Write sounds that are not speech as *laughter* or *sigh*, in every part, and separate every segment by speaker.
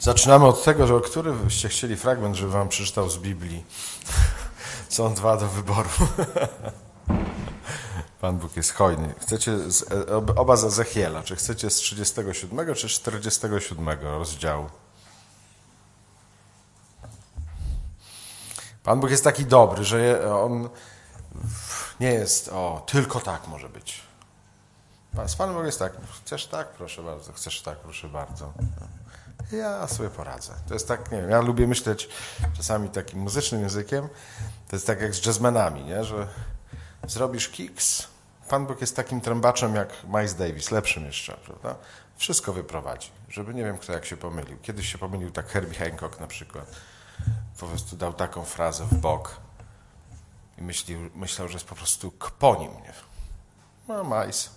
Speaker 1: Zaczynamy od tego, że o który byście chcieli fragment, żeby wam przeczytał z Biblii. *laughs* Są dwa do wyboru. *laughs* Pan Bóg jest hojny. Chcecie z, oba z Ezechiela. Czy chcecie z 37 czy 47 rozdziału? Pan Bóg jest taki dobry, że On nie jest, o, tylko tak może być. Z Panem Bogiem jest tak, chcesz tak, proszę bardzo, chcesz tak, proszę bardzo. Ja sobie poradzę. To jest tak, nie wiem, ja lubię myśleć czasami takim muzycznym językiem, to jest tak jak z jazzmenami, nie? że zrobisz kiks, Pan Bóg jest takim trębaczem jak Miles Davis, lepszym jeszcze, prawda? Wszystko wyprowadzi, żeby nie wiem kto jak się pomylił. Kiedyś się pomylił tak Herbie Hancock na przykład. Po prostu dał taką frazę w bok i myślił, myślał, że jest po prostu kponi mnie. No, Miles.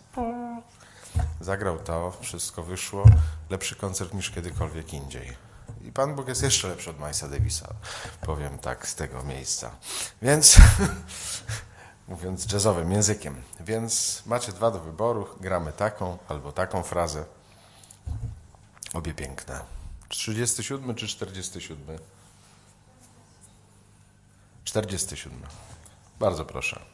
Speaker 1: Zagrał to, wszystko wyszło. Lepszy koncert niż kiedykolwiek indziej. I Pan Bóg jest jeszcze lepszy od Milesa Davisa, powiem tak z tego miejsca. Więc, *laughs* mówiąc jazzowym językiem, więc macie dwa do wyboru, gramy taką albo taką frazę. Obie piękne. 37 czy 47? 47. Bardzo proszę.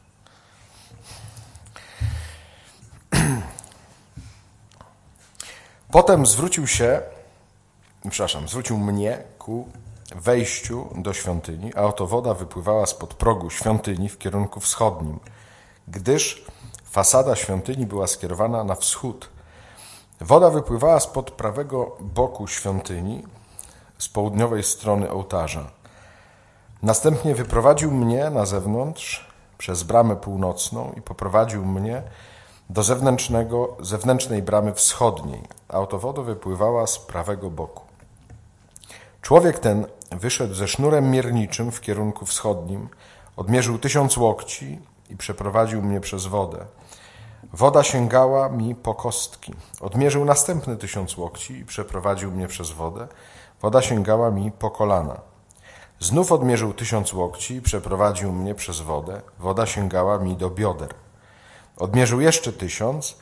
Speaker 1: Potem zwrócił się, przepraszam, zwrócił mnie ku wejściu do świątyni, a oto woda wypływała spod progu świątyni w kierunku wschodnim, gdyż fasada świątyni była skierowana na wschód. Woda wypływała spod prawego boku świątyni, z południowej strony ołtarza. Następnie wyprowadził mnie na zewnątrz przez bramę północną i poprowadził mnie do zewnętrznego, zewnętrznej bramy wschodniej, a oto woda wypływała z prawego boku. Człowiek ten wyszedł ze sznurem mierniczym w kierunku wschodnim, odmierzył tysiąc łokci i przeprowadził mnie przez wodę. Woda sięgała mi po kostki. Odmierzył następny tysiąc łokci i przeprowadził mnie przez wodę. Woda sięgała mi po kolana. Znów odmierzył tysiąc łokci i przeprowadził mnie przez wodę. Woda sięgała mi do bioder. Odmierzył jeszcze tysiąc.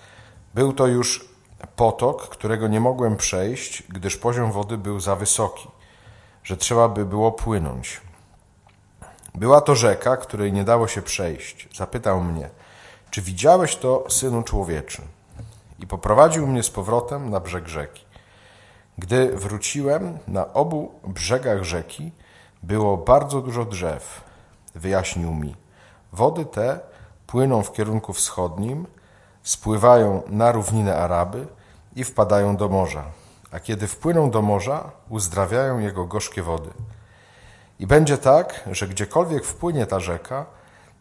Speaker 1: Był to już potok, którego nie mogłem przejść, gdyż poziom wody był za wysoki, że trzeba by było płynąć. Była to rzeka, której nie dało się przejść. Zapytał mnie, czy widziałeś to, synu człowieczy? I poprowadził mnie z powrotem na brzeg rzeki. Gdy wróciłem, na obu brzegach rzeki było bardzo dużo drzew. Wyjaśnił mi. Wody te płyną w kierunku wschodnim, spływają na równinę Araby i wpadają do morza. A kiedy wpłyną do morza, uzdrawiają jego gorzkie wody. I będzie tak, że gdziekolwiek wpłynie ta rzeka,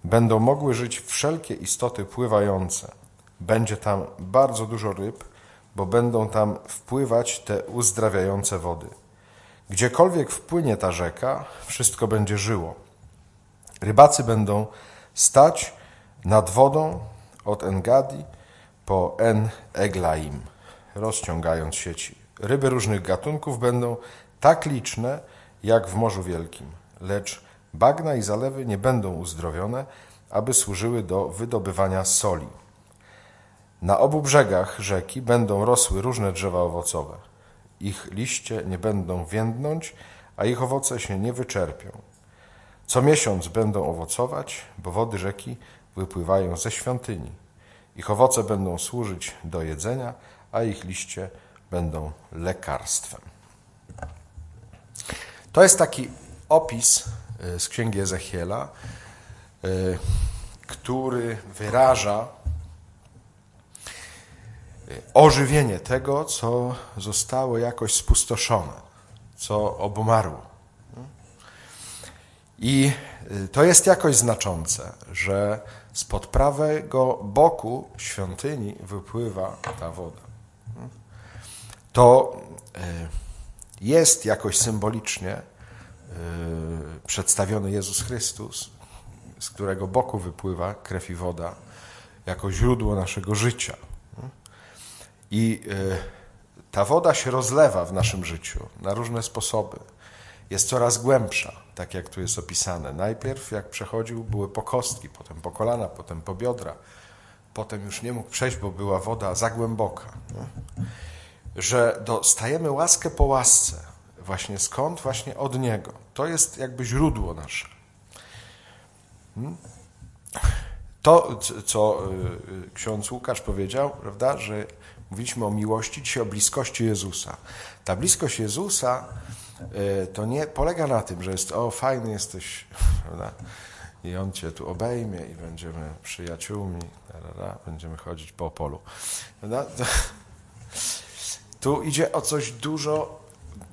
Speaker 1: będą mogły żyć wszelkie istoty pływające. Będzie tam bardzo dużo ryb, bo będą tam wpływać te uzdrawiające wody. Gdziekolwiek wpłynie ta rzeka, wszystko będzie żyło. Rybacy będą stać nad wodą od Engadi po En Eglaim, rozciągając sieci. Ryby różnych gatunków będą tak liczne, jak w Morzu Wielkim, lecz bagna i zalewy nie będą uzdrowione, aby służyły do wydobywania soli. Na obu brzegach rzeki będą rosły różne drzewa owocowe. Ich liście nie będą więdnąć, a ich owoce się nie wyczerpią. Co miesiąc będą owocować, bo wody rzeki wypływają ze świątyni. Ich owoce będą służyć do jedzenia, a ich liście będą lekarstwem. To jest taki opis e, z księgi Ezechiela, e, który wyraża e, ożywienie tego, co zostało jakoś spustoszone, co obumarło. I to jest jakoś znaczące, że spod prawego boku świątyni wypływa ta woda. To jest jakoś symbolicznie przedstawiony Jezus Chrystus, z którego boku wypływa krew i woda, jako źródło naszego życia. I ta woda się rozlewa w naszym życiu na różne sposoby. Jest coraz głębsza, tak jak tu jest opisane. Najpierw, jak przechodził, były po kostki, potem po kolana, potem po biodra. Potem już nie mógł przejść, bo była woda za głęboka. Że dostajemy łaskę po łasce właśnie skąd? Właśnie od Niego. To jest jakby źródło nasze. Hmm? To, co y, ksiądz Łukasz powiedział, prawda, że mówiliśmy o miłości, dzisiaj o bliskości Jezusa. Ta bliskość Jezusa to nie polega na tym, że jest o, fajny jesteś, *laughs* prawda, i On cię tu obejmie i będziemy przyjaciółmi, będziemy chodzić po polu. Prawda? *laughs* Tu idzie o coś dużo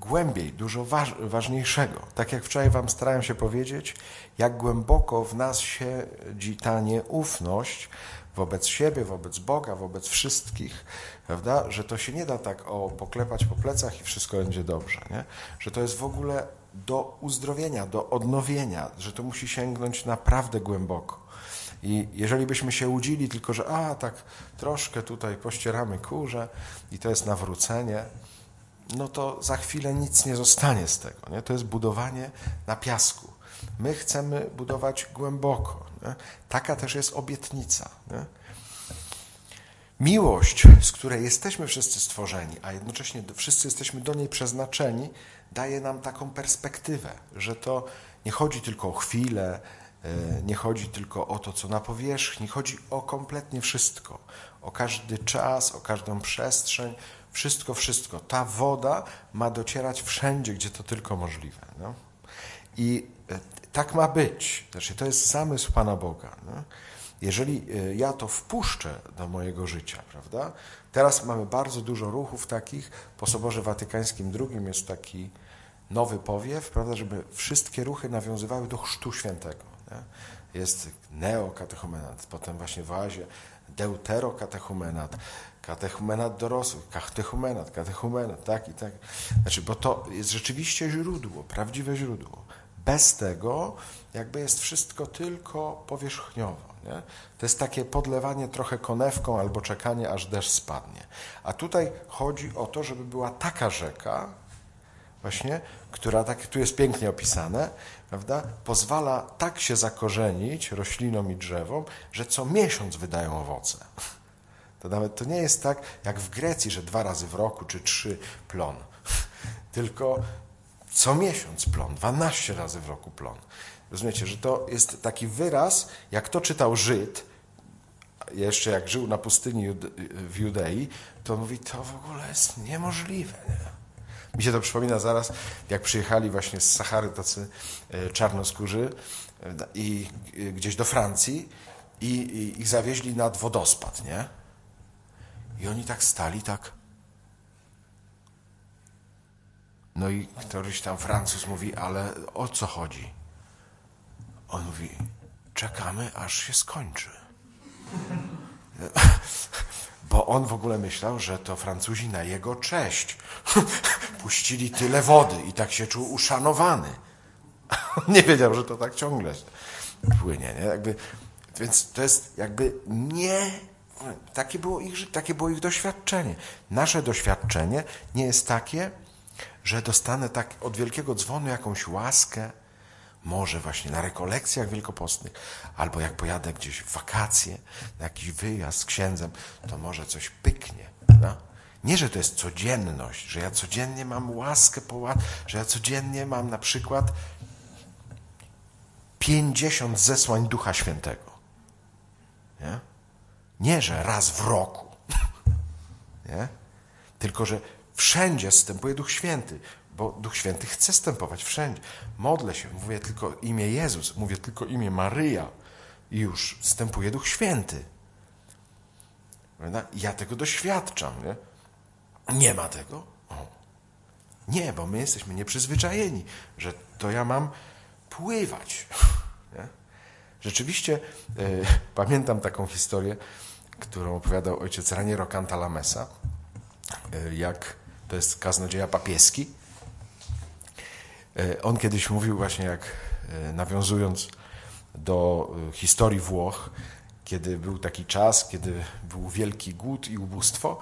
Speaker 1: głębiej, dużo waż, ważniejszego. Tak jak wczoraj Wam starałem się powiedzieć, jak głęboko w nas siedzi ta nieufność wobec siebie, wobec Boga, wobec wszystkich, prawda? Że to się nie da tak o poklepać po plecach i wszystko będzie dobrze, nie? Że to jest w ogóle do uzdrowienia, do odnowienia, że to musi sięgnąć naprawdę głęboko. I jeżeli byśmy się łudzili tylko, że a tak troszkę tutaj pościeramy kurze i to jest nawrócenie, no to za chwilę nic nie zostanie z tego. Nie? To jest budowanie na piasku. My chcemy budować głęboko. Nie? Taka też jest obietnica. Nie? Miłość, z której jesteśmy wszyscy stworzeni, a jednocześnie wszyscy jesteśmy do niej przeznaczeni, daje nam taką perspektywę, że to nie chodzi tylko o chwilę, e, nie chodzi tylko o to, co na powierzchni, chodzi o kompletnie wszystko. O każdy czas, o każdą przestrzeń, wszystko, wszystko. Ta woda ma docierać wszędzie, gdzie to tylko możliwe. No? I e, tak ma być. Znaczy, to jest zamysł Pana Boga. No? Jeżeli e, ja to wpuszczę do mojego życia, prawda? Teraz mamy bardzo dużo ruchów takich. Po Soborze Watykańskim II jest taki nowy powiew, prawda, żeby wszystkie ruchy nawiązywały do Chrztu Świętego. Nie? Jest neokatechumenat, potem właśnie w oazie deuterokatechumenat, katechumenat dorosłych, katechumenat, katechumenat, tak i tak. Znaczy, bo to jest rzeczywiście źródło, prawdziwe źródło. Bez tego jakby jest wszystko tylko powierzchniowo. Nie? To jest takie podlewanie trochę konewką albo czekanie, aż deszcz spadnie. A tutaj chodzi o to, żeby była taka rzeka, właśnie, która, tak tu jest pięknie opisane, prawda, pozwala tak się zakorzenić roślinom i drzewom, że co miesiąc wydają owoce. To nawet to nie jest tak jak w Grecji, że dwa razy w roku czy trzy plon, *laughs* tylko co miesiąc plon, 12 razy w roku plon. Rozumiecie, że to jest taki wyraz, jak to czytał Żyd, jeszcze jak żył na pustyni w Judei, to mówi, to w ogóle jest niemożliwe. Nie? Mi się to przypomina zaraz, jak przyjechali właśnie z Sahary tacy e, czarnoskórzy e, i e, gdzieś do Francji i, ich zawieźli nad wodospad, nie? I oni tak stali, tak. No i któryś tam Francuz mówi, ale o co chodzi? On mówi, czekamy, aż się skończy. Bo on w ogóle myślał, że to Francuzi na jego cześć *laughs* puścili tyle wody i tak się czuł uszanowany. *laughs* Nie wiedział, że to tak ciągle płynie. Nie? Jakby, więc to jest jakby nie. Takie było, ich, takie było ich doświadczenie. Nasze doświadczenie nie jest takie, że dostanę tak od wielkiego dzwonu jakąś łaskę, może właśnie na rekolekcjach wielkopostnych, albo jak pojadę gdzieś w wakacje, na jakiś wyjazd z księdzem, to może coś pyknie. Prawda? Nie, że to jest codzienność, że ja codziennie mam łaskę, że ja codziennie mam na przykład 50 zesłań Ducha Świętego. Nie, nie że raz w roku. *laughs* Nie? Tylko, że wszędzie wstępuje Duch Święty, bo Duch Święty chce wstępować wszędzie. Modlę się, mówię tylko imię Jezus, mówię tylko imię Maryja i już wstępuje Duch Święty. Ja tego doświadczam. Nie? Nie ma tego? O. Nie, bo my jesteśmy nieprzyzwyczajeni, że to ja mam pływać. *laughs* Nie? Rzeczywiście y, *laughs* pamiętam taką historię, którą opowiadał ojciec Raniero Cantalamessa, y, jak to jest kaznodzieja papieski. Y, on kiedyś mówił właśnie, jak nawiązując do historii Włoch, kiedy był taki czas, kiedy był wielki głód i ubóstwo,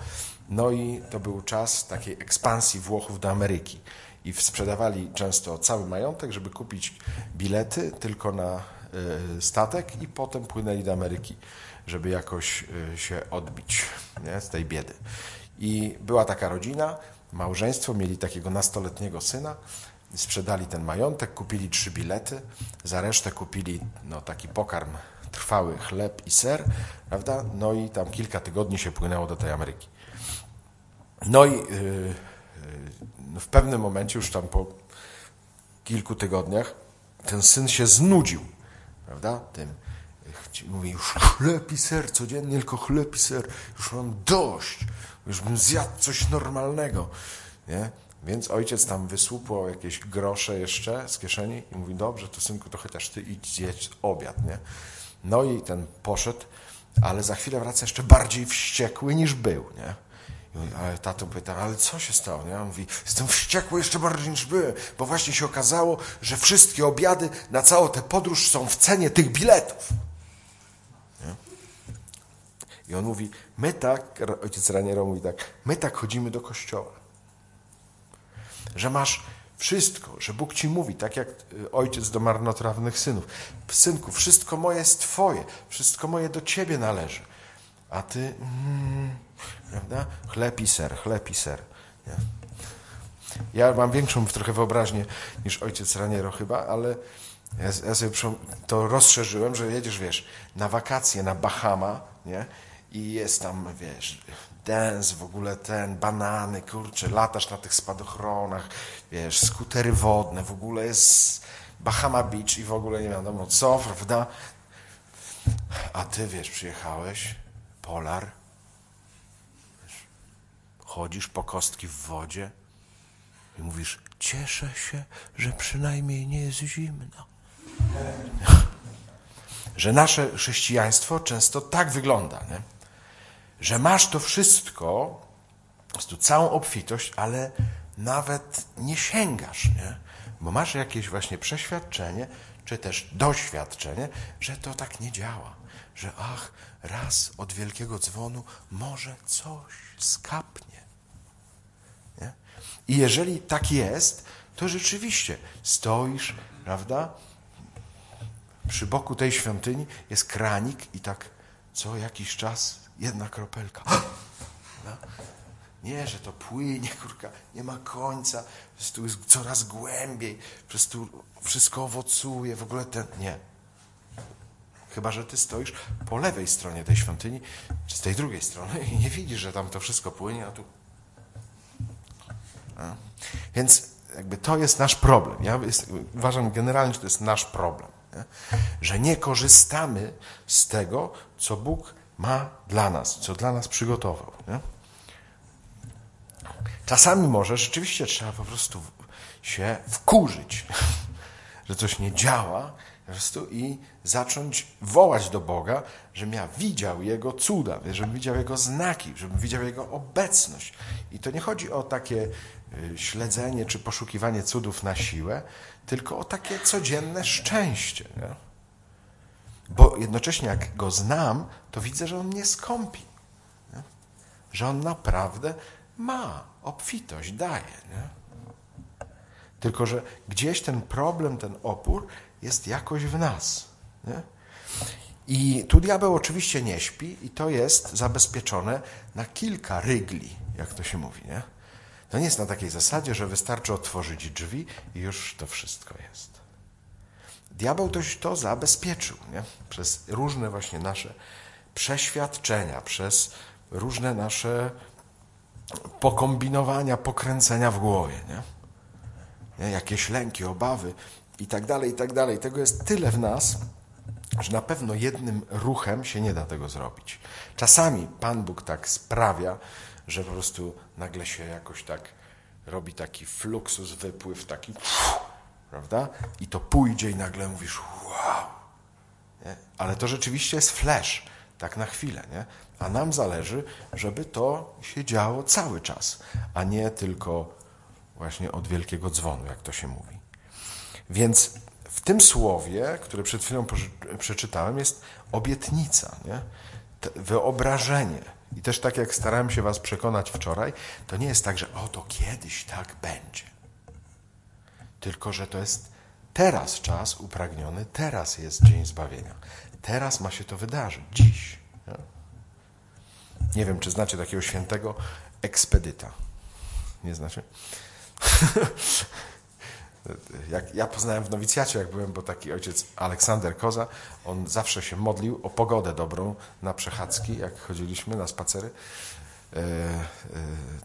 Speaker 1: no i to był czas takiej ekspansji Włochów do Ameryki. I sprzedawali często cały majątek, żeby kupić bilety tylko na e, statek i potem płynęli do Ameryki, żeby jakoś e, się odbić nie, z tej biedy. I była taka rodzina, małżeństwo, mieli takiego nastoletniego syna, sprzedali ten majątek, kupili trzy bilety, za resztę kupili no, taki pokarm trwały, chleb i ser, prawda? No i tam kilka tygodni się płynęło do tej Ameryki. No i yy, yy, w pewnym momencie, już tam po kilku tygodniach, ten syn się znudził, prawda? Tym mówi, już chleb i ser, codziennie tylko chleb i ser, już mam dość, już bym zjadł coś normalnego, nie? Więc ojciec tam wysłupał jakieś grosze jeszcze z kieszeni i mówi, dobrze, to synku, to chociaż ty idź zjeść obiad, nie? No i ten poszedł, ale za chwilę wraca jeszcze bardziej wściekły niż był, nie? I mówi, ale tato pyta, ale co się stało? Nie? On mówi, jestem wściekły jeszcze bardziej niż byłem, bo właśnie się okazało, że wszystkie obiady na całą tę podróż są w cenie tych biletów. I on mówi, my tak, ojciec Raniero mówi tak, my tak chodzimy do kościoła. Że masz wszystko, że Bóg ci mówi, tak jak y, ojciec do marnotrawnych synów. Synku, wszystko moje jest Twoje, wszystko moje do Ciebie należy. A Ty, mm, prawda? Chleb i ser, chleb i ser. Nie? Ja mam większą trochę wyobraźnię niż ojciec Raniero chyba, ale ja, ja sobie to rozszerzyłem, że jedziesz, wiesz, na wakacje na Bahama, nie? I jest tam, wiesz, dance, w ogóle ten, banany, kurczę, latasz na tych spadochronach, wiesz, skutery wodne, w ogóle jest Bahama Beach i w ogóle nie wiadomo co, prawda? A ty, wiesz, przyjechałeś, polar, wiesz, chodzisz po kostki w wodzie i mówisz, cieszę się, że przynajmniej nie jest zimno. Że nasze chrześcijaństwo często tak wygląda, nie? Że masz to wszystko, tu całą obfitość, ale nawet nie sięgasz, nie? bo masz jakieś właśnie przeświadczenie, czy też doświadczenie, że to tak nie działa, że ach, raz od wielkiego dzwonu może coś skapnie. Nie? I jeżeli tak jest, to rzeczywiście stoisz, prawda? Przy boku tej świątyni jest kranik i tak co jakiś czas jedna kropelka. *gasps* No. Nie, że to płynie, kurka, nie ma końca, po prostu jest coraz głębiej, po prostu wszystko owocuje, w ogóle ten. Nie. Chyba, że ty stoisz po lewej stronie tej świątyni, czy z tej drugiej strony i nie widzisz, że tam to wszystko płynie, a tu. A. Więc jakby to jest nasz problem. Ja jest, uważam generalnie, że to jest nasz problem. Nie? Że nie korzystamy z tego, co Bóg ma dla nas, co dla nas przygotował. Nie? Czasami może rzeczywiście trzeba po prostu się wkurzyć, *laughs* że coś nie działa po prostu i zacząć wołać do Boga, żebym ja widział Jego cuda, żebym widział Jego znaki, żebym widział Jego obecność. I to nie chodzi o takie y, śledzenie czy poszukiwanie cudów na siłę, tylko o takie codzienne szczęście. Nie? Bo jednocześnie jak go znam, to widzę, że on nie skąpi. Nie? Że on naprawdę ma obfitość, daje. Nie? Tylko, że gdzieś ten problem, ten opór jest jakoś w nas. Nie? I tu diabeł oczywiście nie śpi i to jest zabezpieczone na kilka rygli, jak to się mówi. Nie? To nie jest na takiej zasadzie, że wystarczy otworzyć drzwi i już to wszystko jest. Diabeł to, to zabezpieczył nie? przez różne właśnie nasze przeświadczenia, przez różne nasze pokombinowania, pokręcenia w głowie. Nie? nie? Jakieś lęki, obawy i tak dalej, i tak dalej. Tego jest tyle w nas, że na pewno jednym ruchem się nie da tego zrobić. Czasami Pan Bóg tak sprawia, że po prostu nagle się jakoś tak robi taki fluksus, wypływ, taki prawda? I to pójdzie i nagle mówisz, wow. Nie? Ale to rzeczywiście jest flash, tak na chwilę, nie? A nam zależy, żeby to się działo cały czas, a nie tylko właśnie od wielkiego dzwonu, jak to się mówi. Więc w tym słowie, które przed chwilą przeczytałem, jest obietnica, nie? wyobrażenie. I też tak jak starałem się Was przekonać wczoraj, to nie jest tak, że o to kiedyś tak będzie. Tylko, że to jest teraz czas upragniony, teraz jest dzień zbawienia. Teraz ma się to wydarzyć, dziś. Nie, nie wiem, czy znacie takiego świętego ekspedyta. Nie znacie? *laughs* jak ja poznałem w nowicjacie, jak byłem, bo taki ojciec Aleksander Koza, on zawsze się modlił o pogodę dobrą na przechadzki, jak chodziliśmy na spacery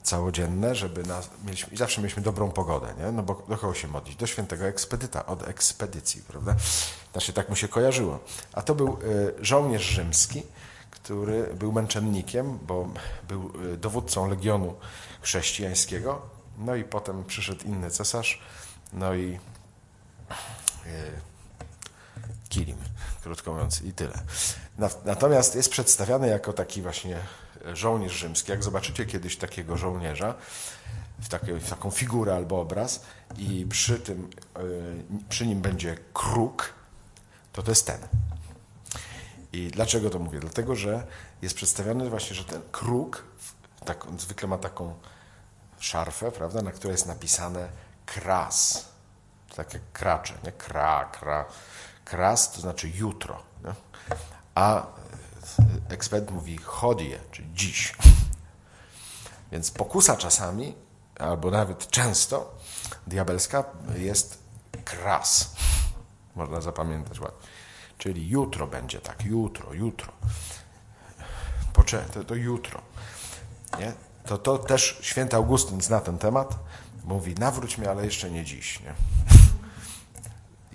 Speaker 1: całodzienne, żeby nas, mieliśmy, i zawsze mieliśmy dobrą pogodę, nie? no bo do kogo się modlić? Do świętego ekspedyta, od ekspedycji, prawda? Znaczy tak mu się kojarzyło. A to był e, żołnierz rzymski, który był męczennikiem, bo był e, dowódcą legionu chrześcijańskiego, no i potem przyszedł inny cesarz, no i e, kilim, krótko mówiąc, i tyle. Natomiast jest przedstawiany jako taki właśnie żołnierz rzymski. Jak zobaczycie kiedyś takiego żołnierza, w, takie, w taką figurę albo obraz i przy, tym, e, przy nim będzie kruk, to to jest ten. I dlaczego to mówię? Dlatego, że jest przedstawiony właśnie, że ten kruk tak, zwykle ma taką szarfę, prawda, na której jest napisane kras. Tak jak kracze, nie? Kra, kra. Kras to znaczy jutro. Nie? A ekspert mówi chodie, czyli dziś. Więc pokusa czasami, albo nawet często, diabelska jest kras. Można zapamiętać ładnie. Czyli jutro będzie tak, jutro, jutro. Poczę, to, to jutro. Nie? To, to też święty Augustyn zna ten temat. Mówi, nawróć mnie, ale jeszcze nie dziś. Nie?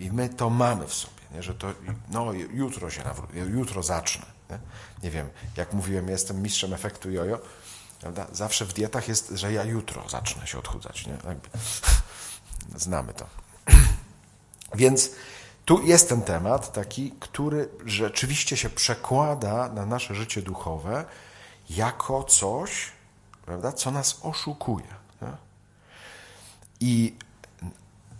Speaker 1: I my to mamy w sobie, nie? że to no, jutro się nawrócę, jutro zacznę. Nie? nie wiem, jak mówiłem, jestem mistrzem efektu jojo. Prawda? Zawsze w dietach jest, że ja jutro zacznę się odchudzać. Nie? Jakby. *laughs* Znamy to. *clears throat* Więc tu jest ten temat taki, który rzeczywiście się przekłada na nasze życie duchowe jako coś, prawda, co nas oszukuje. Nie? I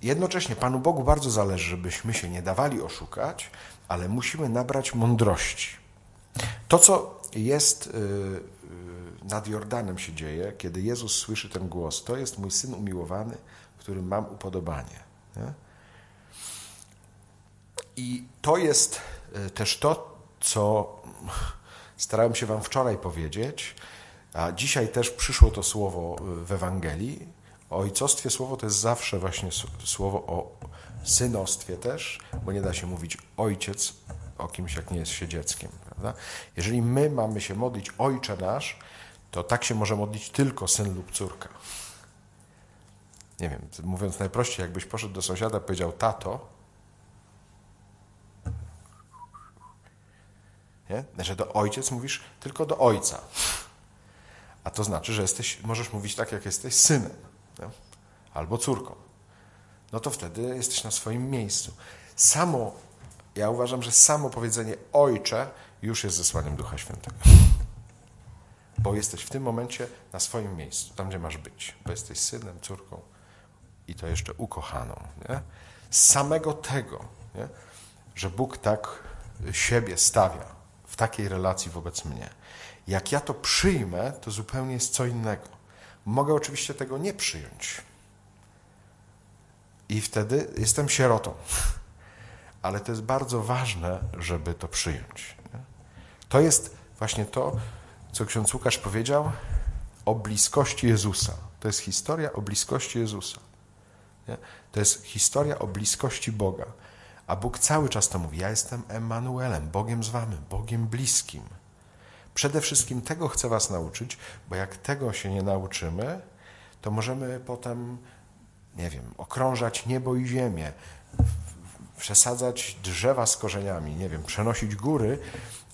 Speaker 1: jednocześnie Panu Bogu bardzo zależy, żebyśmy się nie dawali oszukać, ale musimy nabrać mądrości. To, co jest y, y, nad Jordanem się dzieje, kiedy Jezus słyszy ten głos, to jest mój syn umiłowany, w którym mam upodobanie. Nie? I to jest y, też to, co starałem się Wam wczoraj powiedzieć, a dzisiaj też przyszło to słowo w Ewangelii. O ojcostwie słowo to jest zawsze właśnie słowo o synostwie też, bo nie da się mówić ojciec o kimś, jak nie jest się dzieckiem. Prawda? Jeżeli my mamy się modlić Ojcze nasz, to tak się może modlić tylko syn lub córka. Nie wiem, mówiąc najprościej, jakbyś poszedł do sąsiada i powiedział tato, nie? że do ojciec mówisz tylko do ojca. A to znaczy, że jesteś, możesz mówić tak, jak jesteś synem nie? albo córką. No to wtedy jesteś na swoim miejscu. Samo, ja uważam, że samo powiedzenie ojcze już jest zesłaniem Ducha Świętego. Bo jesteś w tym momencie na swoim miejscu, tam gdzie masz być. Bo jesteś synem, córką i to jeszcze ukochaną. Nie? Z samego tego, nie? że Bóg tak siebie stawia w takiej relacji wobec mnie. Jak ja to przyjmę, to zupełnie jest co innego. Mogę oczywiście tego nie przyjąć. I wtedy jestem sierotą. Ale to jest bardzo ważne, żeby to przyjąć. To jest właśnie to, co ksiądz Łukasz powiedział o bliskości Jezusa. To jest historia o bliskości Jezusa. Nie? To jest historia o bliskości Boga. A Bóg cały czas to mówi: Ja jestem Emanuelem, Bogiem z wami, Bogiem bliskim. Przede wszystkim tego chcę Was nauczyć, bo jak tego się nie nauczymy, to możemy potem, nie wiem, okrążać niebo i ziemię, przesadzać drzewa z korzeniami, nie wiem, przenosić góry,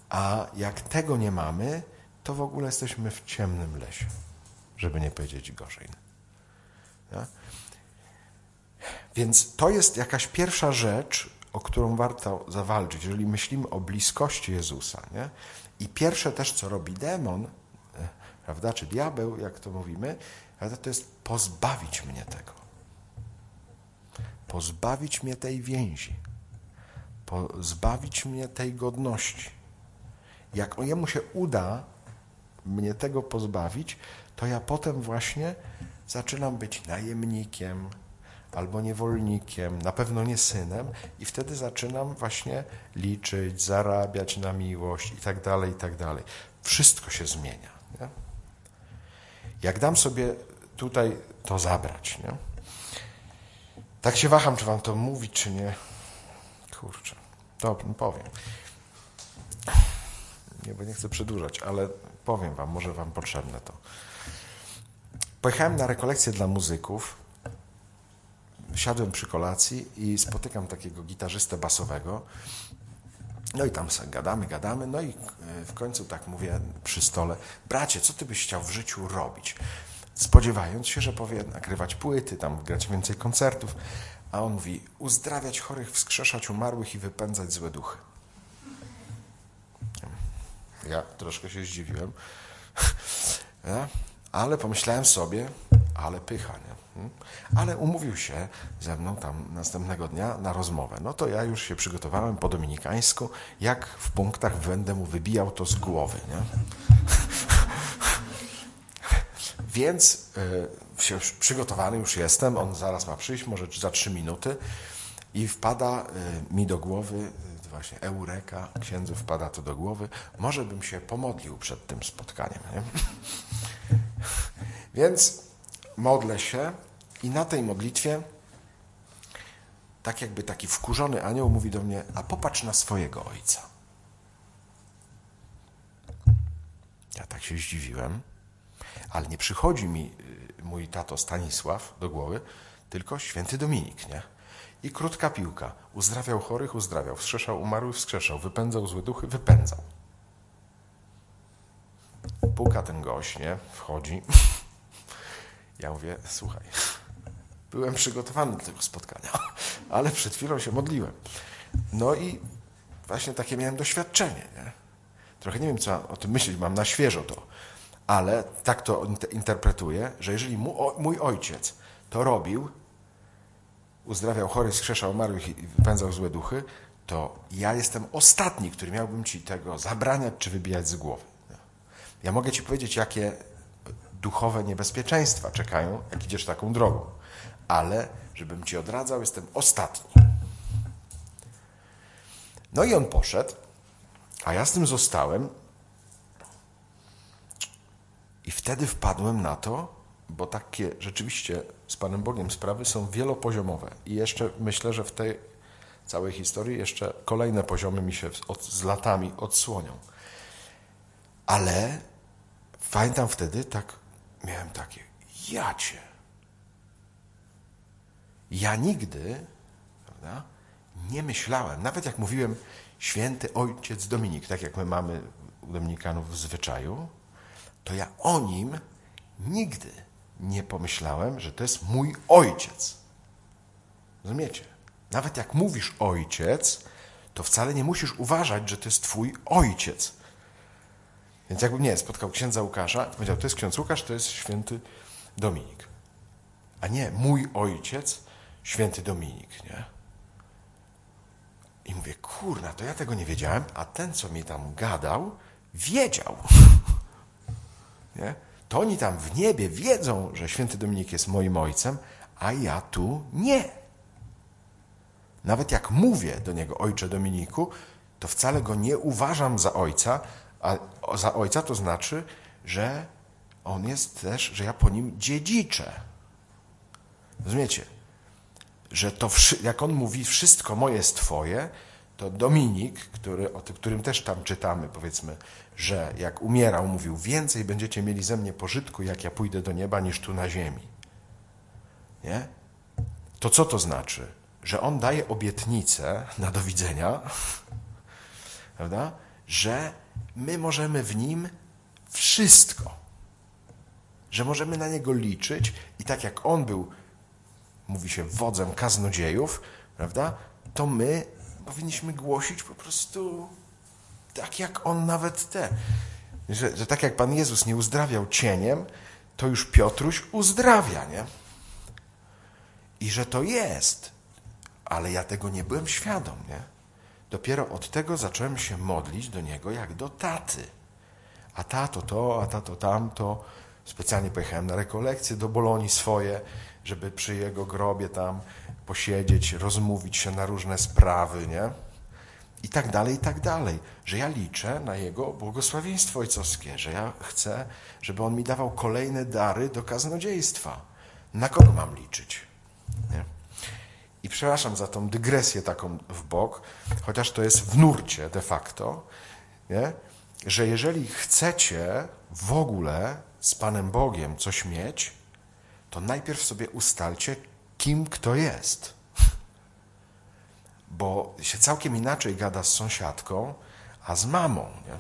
Speaker 1: a jak tego nie mamy, to w ogóle jesteśmy w ciemnym lesie, żeby nie powiedzieć gorzej. Ja? Więc to jest jakaś pierwsza rzecz, o którą warto zawalczyć, jeżeli myślimy o bliskości Jezusa. Nie? I pierwsze też, co robi demon, e, prawda, czy diabeł, jak to mówimy, to jest pozbawić mnie tego. Pozbawić mnie tej więzi. Pozbawić mnie tej godności. Jak jemu się uda mnie tego pozbawić, to ja potem właśnie zaczynam być najemnikiem, albo niewolnikiem, na pewno nie synem, i wtedy zaczynam właśnie liczyć, zarabiać na miłość i tak dalej, i tak dalej. Wszystko się zmienia. Nie? Jak dam sobie tutaj to zabrać, nie? Tak się waham, czy wam to mówić, czy nie. Kurczę, dobrze, powiem. Nie, bo nie chcę przedłużać, ale powiem wam, może wam potrzebne to. Pojechałem na rekolekcję dla muzyków. Siadłem przy kolacji i spotykam takiego gitarzystę basowego. No i tam gadamy, gadamy. No i w końcu tak mówię przy stole: Bracie, co ty byś chciał w życiu robić? Spodziewając się, że powie nagrywać płyty, tam grać więcej koncertów. A on mówi: uzdrawiać chorych, wskrzeszać umarłych i wypędzać złe duchy. Ja troszkę się zdziwiłem. Ja? *laughs* Ale pomyślałem sobie, ale pycha, nie? Hmm? Ale umówił się ze mną tam następnego dnia na rozmowę. No to ja już się przygotowałem po dominikańsku, jak w punktach będę mu wybijał to z głowy, nie? *laughs* Więc y, przygotowany już jestem, on zaraz ma przyjść, może za trzy minuty i wpada y, mi do głowy właśnie eureka, księdzu wpada to do głowy, może bym się pomodlił przed tym spotkaniem. Nie? *laughs* Więc modlę się i na tej modlitwie tak jakby taki wkurzony anioł mówi do mnie, a popatrz na swojego ojca. Ja tak się zdziwiłem, ale nie przychodzi mi y, mój tato Stanisław do głowy, tylko święty Dominik, nie? I krótka piłka. Uzdrawiał chorych, uzdrawiał, wskrzeszał umarłych, wskrzeszał, wypędzał złe duchy, wypędzał. Puka ten gość, nie? Wchodzi. *laughs* Ja mówię, słuchaj, byłem przygotowany do tego spotkania, *laughs* ale przed chwilą się modliłem. No i właśnie takie miałem doświadczenie, nie? Trochę nie wiem, co o tym myśleć, mam na świeżo to, ale tak to interpretuję, że jeżeli mój ojciec to robił, uzdrawiał chorych, skrzeszał umarłych i wypędzał złe duchy, to ja jestem ostatni, który miałbym ci tego zabraniać czy wybijać z głowy. Ja mogę ci powiedzieć, jakie duchowe niebezpieczeństwa czekają, jak idziesz taką drogą, ale żebym ci odradzał, jestem ostatni. No i on poszedł, a ja z tym zostałem. I wtedy wpadłem na to, bo takie rzeczywiście z Panem Bogiem sprawy są wielopoziomowe. I jeszcze myślę, że w tej całej historii jeszcze kolejne poziomy mi się od, z latami odsłonią. Ale pamiętam wtedy tak, miałem takie, jacie. Ja nigdy prawda, nie myślałem, nawet jak mówiłem święty ojciec Dominik, tak jak my mamy u Dominikanów w zwyczaju, to ja o nim nigdy nie pomyślałem, że to jest mój ojciec. Rozumiecie? Nawet jak mówisz ojciec, to wcale nie musisz uważać, że to jest twój ojciec. Więc jakbym nie spotkał księdza Łukasza, to powiedział, to jest ksiądz Łukasz, to jest święty Dominik. A nie, mój ojciec, święty Dominik, nie? I mówię, kurna, to ja tego nie wiedziałem, a ten, co mi tam gadał, wiedział. *laughs* nie? To oni tam w niebie wiedzą, że święty Dominik jest moim ojcem, a ja tu nie. Nawet jak mówię do niego, ojcze Dominiku, to wcale go nie uważam za ojca, a za ojca to znaczy, że on jest też, że ja po nim dziedziczę. Rozumiecie? Że to, jak on mówi, wszystko moje jest twoje, to Dominik, który, o którym też tam czytamy, powiedzmy, że jak umierał, mówił: Więcej będziecie mieli ze mnie pożytku, jak ja pójdę do nieba, niż tu na ziemi. Nie? To co to znaczy? Że on daje obietnicę na do widzenia, *laughs* prawda? Że my możemy w nim wszystko. Że możemy na niego liczyć i tak jak on był, mówi się, wodzem kaznodziejów, prawda? To my powinniśmy głosić po prostu tak jak on nawet te. Że, że tak jak Pan Jezus nie uzdrawiał cieniem, to już Piotruś uzdrawia, nie? I że to jest. Ale ja tego nie byłem świadom, nie? Dopiero od tego zacząłem się modlić do niego jak do taty. A tato to, a tato tamto. Specjalnie pojechałem na rekolekcje do Bolonii swoje, żeby przy jego grobie tam posiedzieć, rozmówić się na różne sprawy, nie? i tak dalej, i tak dalej. Że ja liczę na Jego błogosławieństwo ojcowskie, że ja chcę, żeby On mi dawał kolejne dary do kaznodziejstwa. Na kogo mam liczyć? Nie? I przepraszam za tą dygresję taką w bok, chociaż to jest w nurcie de facto, nie? że jeżeli chcecie w ogóle z Panem Bogiem coś mieć, to najpierw sobie ustalcie, kim kto jest. Bo się całkiem inaczej gada z sąsiadką, a z mamą. Nie?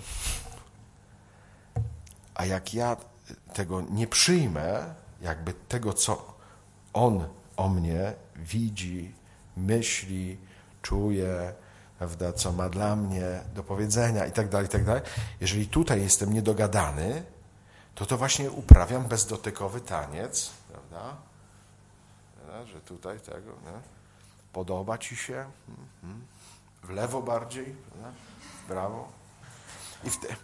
Speaker 1: A jak ja tego nie przyjmę, jakby tego, co on o mnie widzi, myśli, czuje, prawda, co ma dla mnie do powiedzenia i tak tak. Jeżeli tutaj jestem niedogadany, to to właśnie uprawiam bezdotykowy taniec, prawda? Że tutaj tego, nie? Podoba ci się? Mhm. W lewo bardziej, prawo. I wtedy,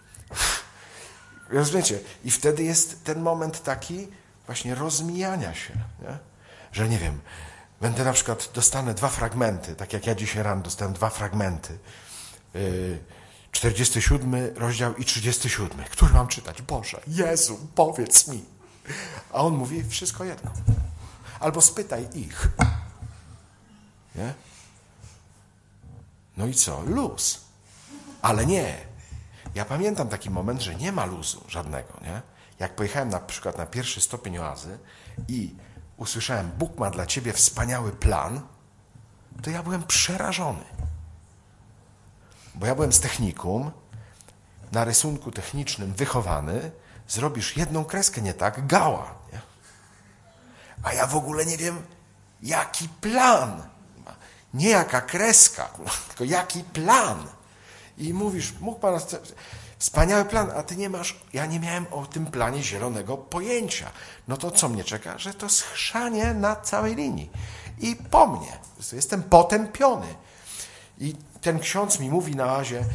Speaker 1: *laughs* rozumiecie, i wtedy jest ten moment taki właśnie rozmijania się, nie? że nie wiem, będę na przykład, dostanę dwa fragmenty, tak jak ja dzisiaj rano dostałem dwa fragmenty. Yy, 47 rozdział i 37. Który mam czytać? Boże, Jezu, powiedz mi. A on mówi wszystko jedno. Albo spytaj ich. Nie? No i co? Luz. Ale nie. Ja pamiętam taki moment, że nie ma luzu żadnego, nie? Jak pojechałem na przykład na pierwszy stopień oazy i usłyszałem, Bóg ma dla ciebie wspaniały plan, to ja byłem przerażony. Bo ja byłem z technikum, na rysunku technicznym wychowany, zrobisz jedną kreskę nie tak, gała. A ja w ogóle nie wiem, jaki plan. Nie jaka kreska, tylko jaki plan. I mówisz, mógł pan Wspaniały plan, a ty nie masz, ja nie miałem o tym planie zielonego pojęcia. No to co mnie czeka? Że to schrzanie na całej linii. I po mnie. Jestem potępiony. I ten ksiądz mi mówi na razie,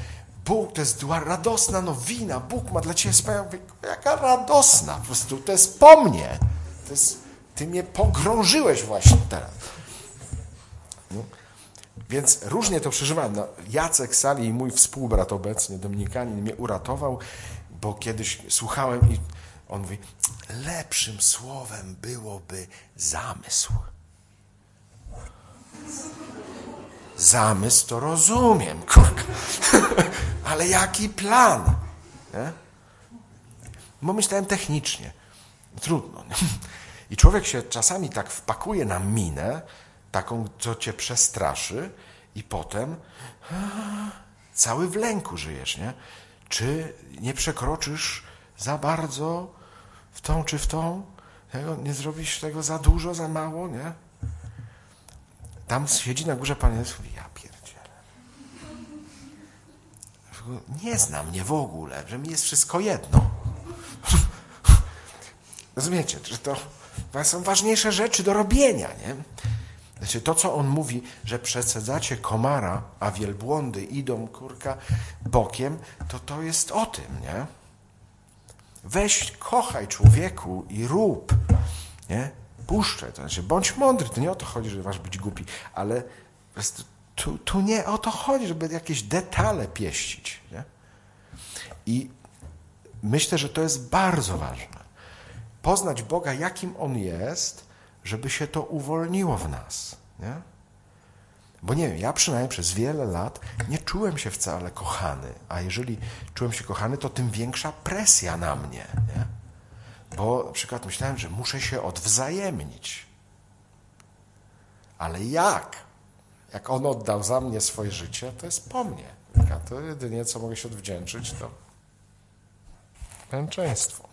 Speaker 1: Bóg to jest radosna nowina, Bóg ma dla ciebie wspaniałą, jaka radosna, po prostu to jest po mnie. To jest, ty mnie pogrążyłeś właśnie teraz. No. Więc różnie to przeżywałem. No, Jacek Sali, mój współbrat obecnie, Dominikanin, mnie uratował, bo kiedyś słuchałem i on mówi, lepszym słowem byłoby zamysł. Zamysł to rozumiem, kurka. *laughs* Ale jaki plan? Nie? Bo myślałem technicznie. Trudno. Nie? I człowiek się czasami tak wpakuje na minę, taką, co cię przestraszy, i potem cały w lęku żyjesz, nie? Czy nie przekroczysz za bardzo w tą czy w tą? Nie zrobisz tego za dużo, za mało, nie? Tam siedzi na górze Pan Jezus mówi, ja pierdzielę. Nie zna mnie w ogóle, że mi jest wszystko jedno. *laughs* Rozumiecie, że to są ważniejsze rzeczy do robienia, nie? Znaczy to, co on mówi, że przesadzacie komara, a wielbłądy idą, kurka, bokiem, to to jest o tym, nie? Weź, kochaj człowieku i rób, nie? Puszczaj, to znaczy bądź mądry, to nie o to chodzi, że masz być głupi, ale tu, tu nie o to chodzi, żeby jakieś detale pieścić, nie? I myślę, że to jest bardzo ważne. Poznać Boga, jakim On jest, żeby się to uwolniło w nas. Nie? Bo nie wiem, ja przynajmniej przez wiele lat nie czułem się wcale kochany, a jeżeli czułem się kochany, to tym większa presja na mnie. Nie? Bo na przykład myślałem, że muszę się odwzajemnić. Ale jak? Jak on oddał za mnie swoje życie, to jest po mnie. To jedynie, co mogę się odwdzięczyć, to męczeństwo.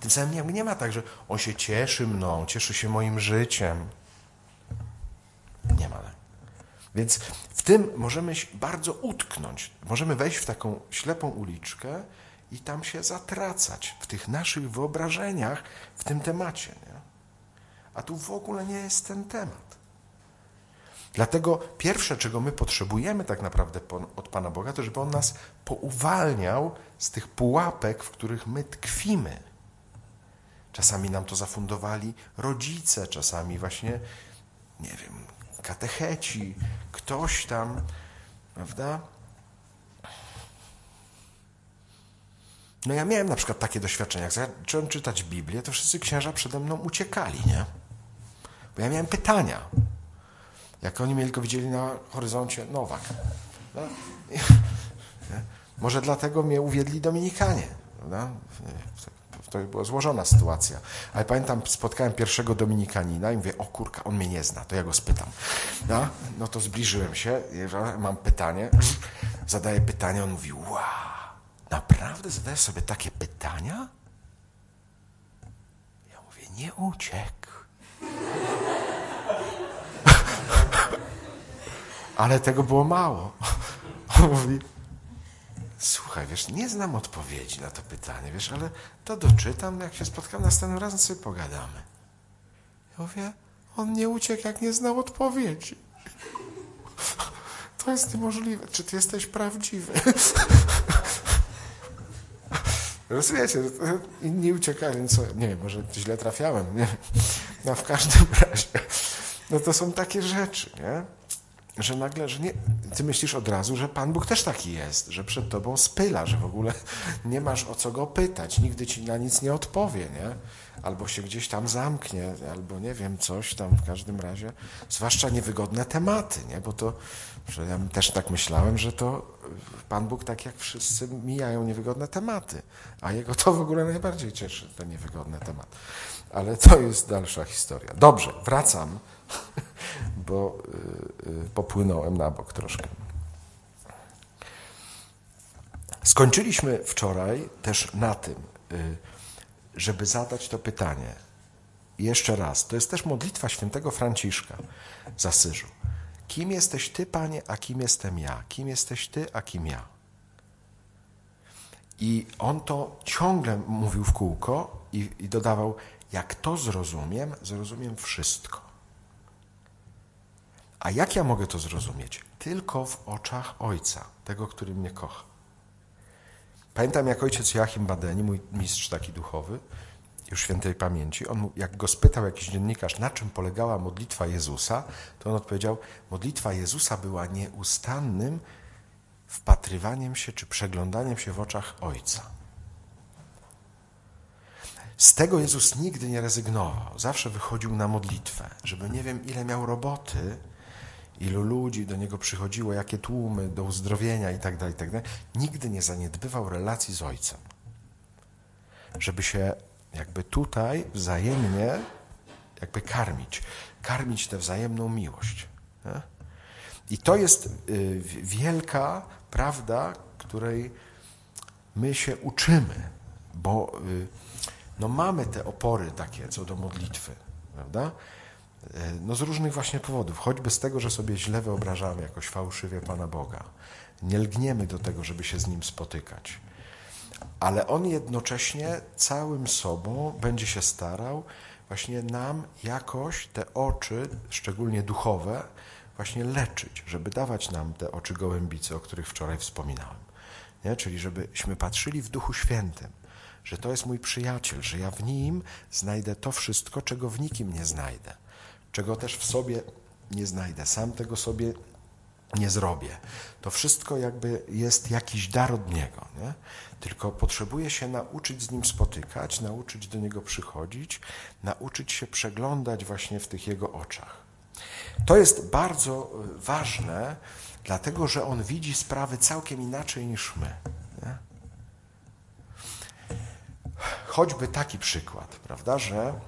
Speaker 1: Tym samym nie ma tak, że on się cieszy mną, cieszy się moim życiem. Nie ma tak. Więc w tym możemy bardzo utknąć. Możemy wejść w taką ślepą uliczkę i tam się zatracać w tych naszych wyobrażeniach w tym temacie. Nie? A tu w ogóle nie jest ten temat. Dlatego pierwsze, czego my potrzebujemy tak naprawdę od Pana Boga, to żeby On nas pouwalniał z tych pułapek, w których my tkwimy. Czasami nam to zafundowali rodzice, czasami właśnie, nie wiem, katecheci, ktoś tam, prawda? No ja miałem na przykład takie doświadczenia, jak zacząłem czytać Biblię, to wszyscy księża przede mną uciekali, nie? Bo ja miałem pytania. Jak oni mnie tylko widzieli na horyzoncie, Nowak. No? *laughs* Może dlatego mnie uwiedli Dominikanie. Prawda? To była złożona sytuacja. Ale pamiętam, spotkałem pierwszego Dominikanina i mówię, o kurka, on mnie nie zna, to ja go spytam. No, no to zbliżyłem się, mam pytanie, zadaję pytanie, on mówi, wow, naprawdę zadajesz sobie takie pytania? Ja mówię, nie uciekł. *laughs* Ale tego było mało. *laughs* On mówi, słuchaj, wiesz, nie znam odpowiedzi na to pytanie, wiesz, ale to doczytam, jak się spotkam następnym razem, sobie pogadamy. Ja mówię, on nie uciekł, jak nie znał odpowiedzi. To jest niemożliwe. Czy ty jesteś prawdziwy? Rozumiecie, inni uciekają, co, nie wiem, może źle trafiałem, nie No w każdym razie, no to są takie rzeczy, nie? Że nagle, że nie, ty myślisz od razu, że Pan Bóg też taki jest, że przed tobą spyla, że w ogóle *laughs* nie masz o co go pytać, nigdy ci na nic nie odpowie, nie? Albo się gdzieś tam zamknie, albo nie wiem, coś tam w każdym razie. Zwłaszcza niewygodne tematy, nie? Bo to, że ja też tak myślałem, że to Pan Bóg tak jak wszyscy mijają niewygodne tematy, a Jego to w ogóle najbardziej cieszy, te niewygodne tematy. Ale to jest dalsza historia. Dobrze, wracam *laughs* bo y, y, popłynąłem na bok troszkę. Skończyliśmy wczoraj też na tym, y, żeby zadać to pytanie. Jeszcze raz, to jest też modlitwa świętego Franciszka z Asyżu. Kim jesteś Ty, Panie, a kim jestem ja? Kim jesteś Ty, a kim ja? I on to ciągle mówił w kółko i, i dodawał, jak to zrozumiem, zrozumiem wszystko. A jak ja mogę to zrozumieć? Tylko w oczach Ojca, tego, który mnie kocha. Pamiętam, jak ojciec Joachim Badeni, mój mistrz taki duchowy, już świętej pamięci, on, jak go spytał jakiś dziennikarz, na czym polegała modlitwa Jezusa, to on odpowiedział, modlitwa Jezusa była nieustannym wpatrywaniem się czy przeglądaniem się w oczach Ojca. Z tego Jezus nigdy nie rezygnował. Zawsze wychodził na modlitwę, żeby nie wiem, ile miał roboty, ilu ludzi do niego przychodziło, jakie tłumy do uzdrowienia itd., tak itd., tak nigdy nie zaniedbywał relacji z Ojcem. Żeby się jakby tutaj wzajemnie jakby karmić, karmić tę wzajemną miłość. Nie? I to jest y, wielka prawda, której my się uczymy, bo y, no mamy te opory takie co do modlitwy, prawda? E, no z różnych właśnie powodów, choćby z tego, że sobie źle wyobrażamy jakoś fałszywie Pana Boga. Nie lgniemy do tego, żeby się z Nim spotykać. Ale On jednocześnie całym sobą będzie się starał właśnie nam jakoś te oczy, szczególnie duchowe, właśnie leczyć, żeby dawać nam te oczy gołębice, o których wczoraj wspominałem. Nie? Czyli żebyśmy patrzyli w Duchu Świętym, że to jest mój przyjaciel, że ja w nim znajdę to wszystko, czego w nikim nie znajdę czego też w sobie nie znajdę, sam tego sobie nie zrobię. To wszystko jakby jest jakiś dar od Niego, nie? tylko potrzebuję się nauczyć z Nim spotykać, nauczyć do Niego przychodzić, nauczyć się przeglądać właśnie w tych Jego oczach. To jest bardzo e, ważne, dlatego że On widzi sprawy całkiem inaczej niż my. Nie? Choćby taki przykład, prawda, że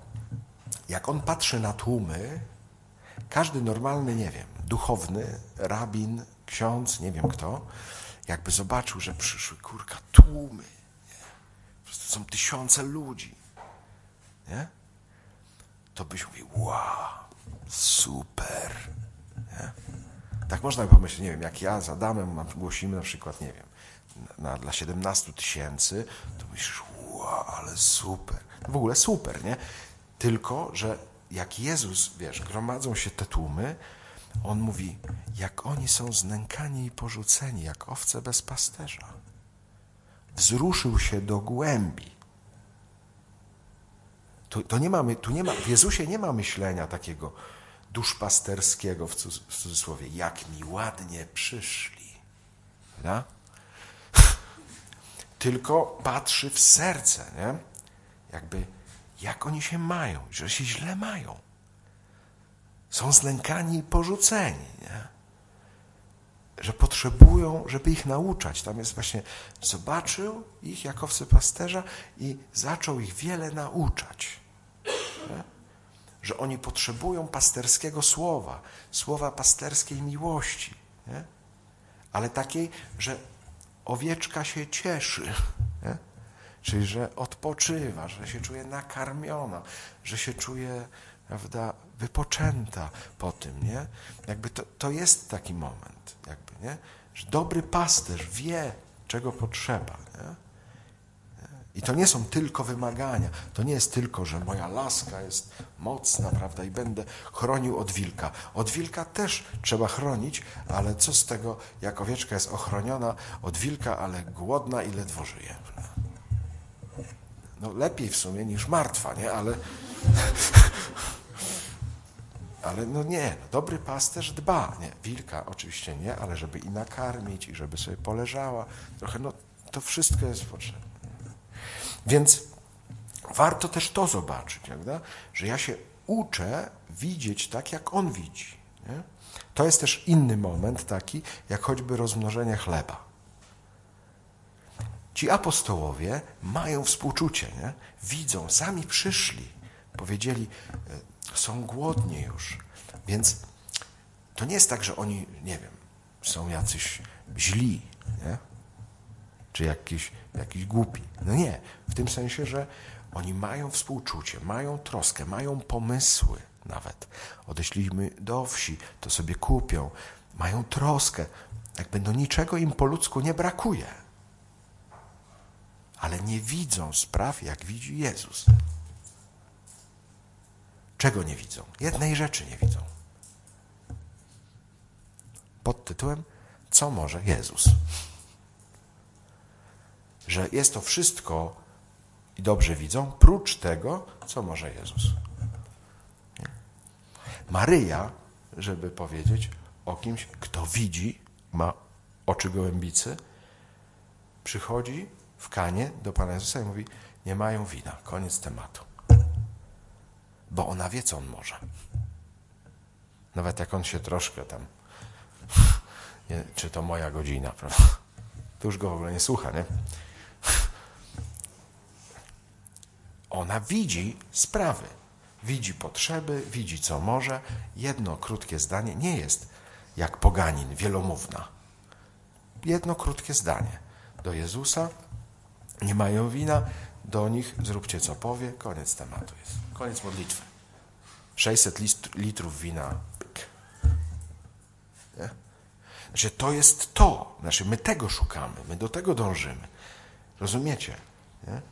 Speaker 1: jak on patrzy na tłumy, każdy normalny, nie wiem, duchowny, rabin, ksiądz, nie wiem kto, jakby zobaczył, że przyszły, kurka, tłumy, nie? to są tysiące ludzi, nie? to byś mówił, wow, super. Nie? Tak można by pomyśleć, nie wiem, jak ja z Adamem głosimy na przykład, nie wiem, na, dla 17 tysięcy, to myślisz, wow, ale super. W ogóle super, nie? Tylko, że jak Jezus, wiesz, gromadzą się te tłumy, on mówi, jak oni są znękani i porzuceni, jak owce bez pasterza. Wzruszył się do głębi. Tu, to nie mamy, tu nie ma, w Jezusie nie ma myślenia takiego, duszpasterskiego w cudzysłowie, jak mi ładnie przyszli. Prawda? *laughs* Tylko patrzy w serce, nie? Jakby, jak oni się mają, że się źle mają. Są znękani i porzuceni, nie? że potrzebują, żeby ich nauczać. Tam jest właśnie, zobaczył ich jako pasterza i zaczął ich wiele nauczać. Nie? Że oni potrzebują pasterskiego słowa, słowa pasterskiej miłości. Nie? Ale takiej, że owieczka się cieszy. Czyli, że odpoczywa, że się czuje nakarmiona, że się czuje prawda, wypoczęta po tym, nie? Jakby to, to jest taki moment, jakby, nie? Że dobry pasterz wie, czego potrzeba, nie? I to nie są tylko wymagania. To nie jest tylko, że moja laska jest mocna, prawda, i będę chronił od wilka. Od wilka też trzeba chronić, ale co z tego, jak owieczka jest ochroniona od wilka, ale głodna i ledwo żyje. No lepiej w sumie niż martwa, nie? Ale *laughs* ale no nie, no dobry pasterz dba, nie, wilka oczywiście nie, ale żeby i nakarmić, i żeby sobie poleżała, trochę, no to wszystko jest potrzebne. Więc warto też to zobaczyć, prawda? że ja się uczę widzieć tak, jak on widzi. Nie? To jest też inny moment taki, jak choćby rozmnożenie chleba. Ci apostołowie mają współczucie, nie? widzą, sami przyszli, powiedzieli, są głodni już. Więc to nie jest tak, że oni, nie wiem, są jacyś źli, nie? czy jakiś, jakiś głupi. No nie, w tym sensie, że oni mają współczucie, mają troskę, mają pomysły nawet. Odeślimy do wsi, to sobie kupią. Mają troskę. Jakby no niczego im po ludzku nie brakuje. Ale nie widzą spraw, jak widzi Jezus. Czego nie widzą? Jednej rzeczy nie widzą. Pod tytułem Co może Jezus? Że jest to wszystko i dobrze widzą, prócz tego, co może Jezus. Maryja, żeby powiedzieć o kimś, kto widzi, ma oczy gołębicy, przychodzi w kanie do Pana Jezusa i mówi: Nie mają wina. Koniec tematu bo ona wie, co on może. Nawet jak on się troszkę tam, *laughs* nie, czy to moja godzina, prawda? To już go w ogóle nie słucha, nie? Ona widzi sprawy, widzi potrzeby, widzi, co może. Jedno krótkie zdanie nie jest jak poganin, wielomówna. Jedno krótkie zdanie do Jezusa, nie mają wina, do nich, zróbcie co powie, koniec tematu jest. Koniec modlitwy. 600 litrów wina. Nie? Znaczy, to jest to. Znaczy, my tego szukamy, my do tego dążymy. Rozumiecie? Nie?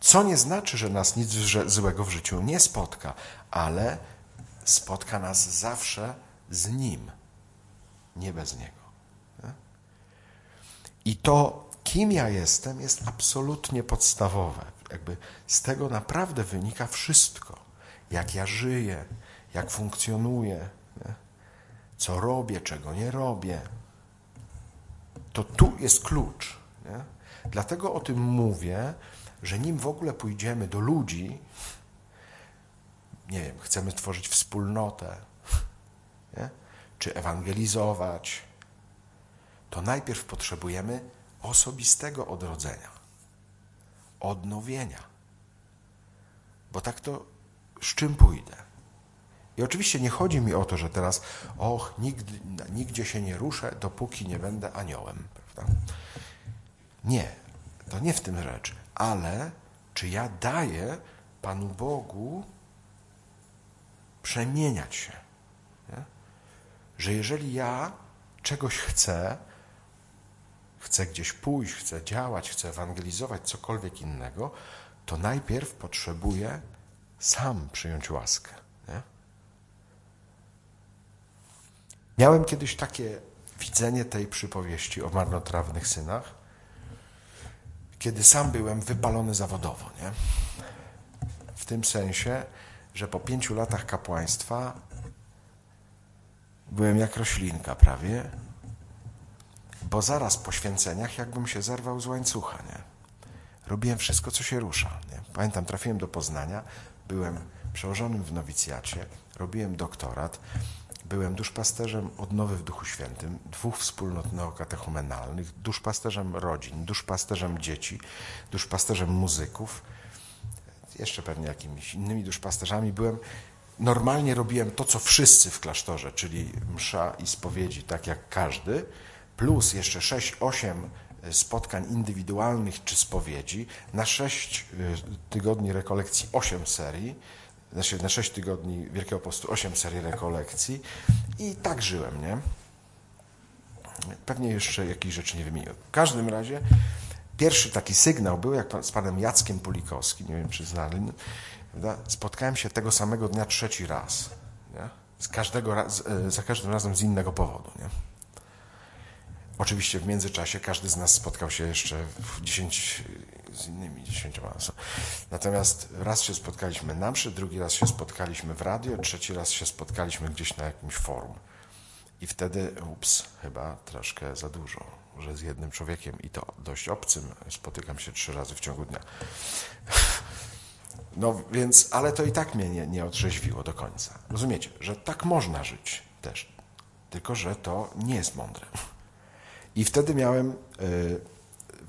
Speaker 1: Co nie znaczy, że nas nic złego w życiu nie spotka, ale spotka nas zawsze z Nim, nie bez Niego. Nie? I to, kim ja jestem, jest absolutnie podstawowe jakby z tego naprawdę wynika wszystko. Jak ja żyję, jak funkcjonuję, nie? co robię, czego nie robię. To tu jest klucz. Nie? Dlatego o tym mówię, że nim w ogóle pójdziemy do ludzi, nie wiem, chcemy tworzyć wspólnotę, nie? czy ewangelizować, to najpierw potrzebujemy osobistego odrodzenia odnowienia. Bo tak to z czym pójdę? I oczywiście nie chodzi mi o to, że teraz, och, nigdy, nigdzie się nie ruszę, dopóki nie będę aniołem. Prawda? Nie, to nie w tym rzecz. Ale czy ja daję Panu Bogu przemieniać się? Nie? Że jeżeli ja czegoś chcę, chcę gdzieś pójść, chcę działać, chcę ewangelizować, cokolwiek innego, to najpierw potrzebuję sam przyjąć łaskę. Nie? Miałem kiedyś takie widzenie tej przypowieści o marnotrawnych synach, kiedy sam byłem wypalony zawodowo. Nie? W tym sensie, że po pięciu latach kapłaństwa byłem jak roślinka prawie, bo zaraz po święceniach jakbym się zerwał z łańcucha, nie? Robiłem wszystko, co się rusza. Nie? Pamiętam, trafiłem do Poznania, byłem przełożonym w nowicjacie, robiłem doktorat, byłem duszpasterzem odnowy w Duchu Świętym, dwóch wspólnot neokatechumenalnych, duszpasterzem rodzin, duszpasterzem dzieci, duszpasterzem muzyków, jeszcze pewnie jakimiś innymi duszpasterzami byłem. Normalnie robiłem to, co wszyscy w klasztorze, czyli msza i spowiedzi, tak jak każdy, plus jeszcze 6-8 spotkań indywidualnych czy spowiedzi, na 6 tygodni rekolekcji 8 serii, znaczy na 6 tygodni Wielkiego Postu 8 serii rekolekcji i tak żyłem, nie? Pewnie jeszcze jakieś rzeczy nie wymieniłem. W każdym razie pierwszy taki sygnał był, jak z panem Jackiem Pulikowskim, nie wiem czy znali, prawda? spotkałem się tego samego dnia trzeci raz. Nie? Z każdego raz, za każdym razem z innego powodu. Nie? Oczywiście w międzyczasie każdy z nas spotkał się jeszcze w dziesięć, z innymi dziesięcioma. Natomiast raz się spotkaliśmy na mszy, drugi raz się spotkaliśmy w radio, trzeci raz się spotkaliśmy gdzieś na jakimś forum. I wtedy, ups, chyba troszkę za dużo, że z jednym człowiekiem i to dość obcym spotykam się trzy razy w ciągu dnia. No więc, ale to i tak mnie nie, nie otrzeźwiło do końca. Rozumiecie, że tak można żyć też, tylko że to nie jest mądre. I wtedy miałem y,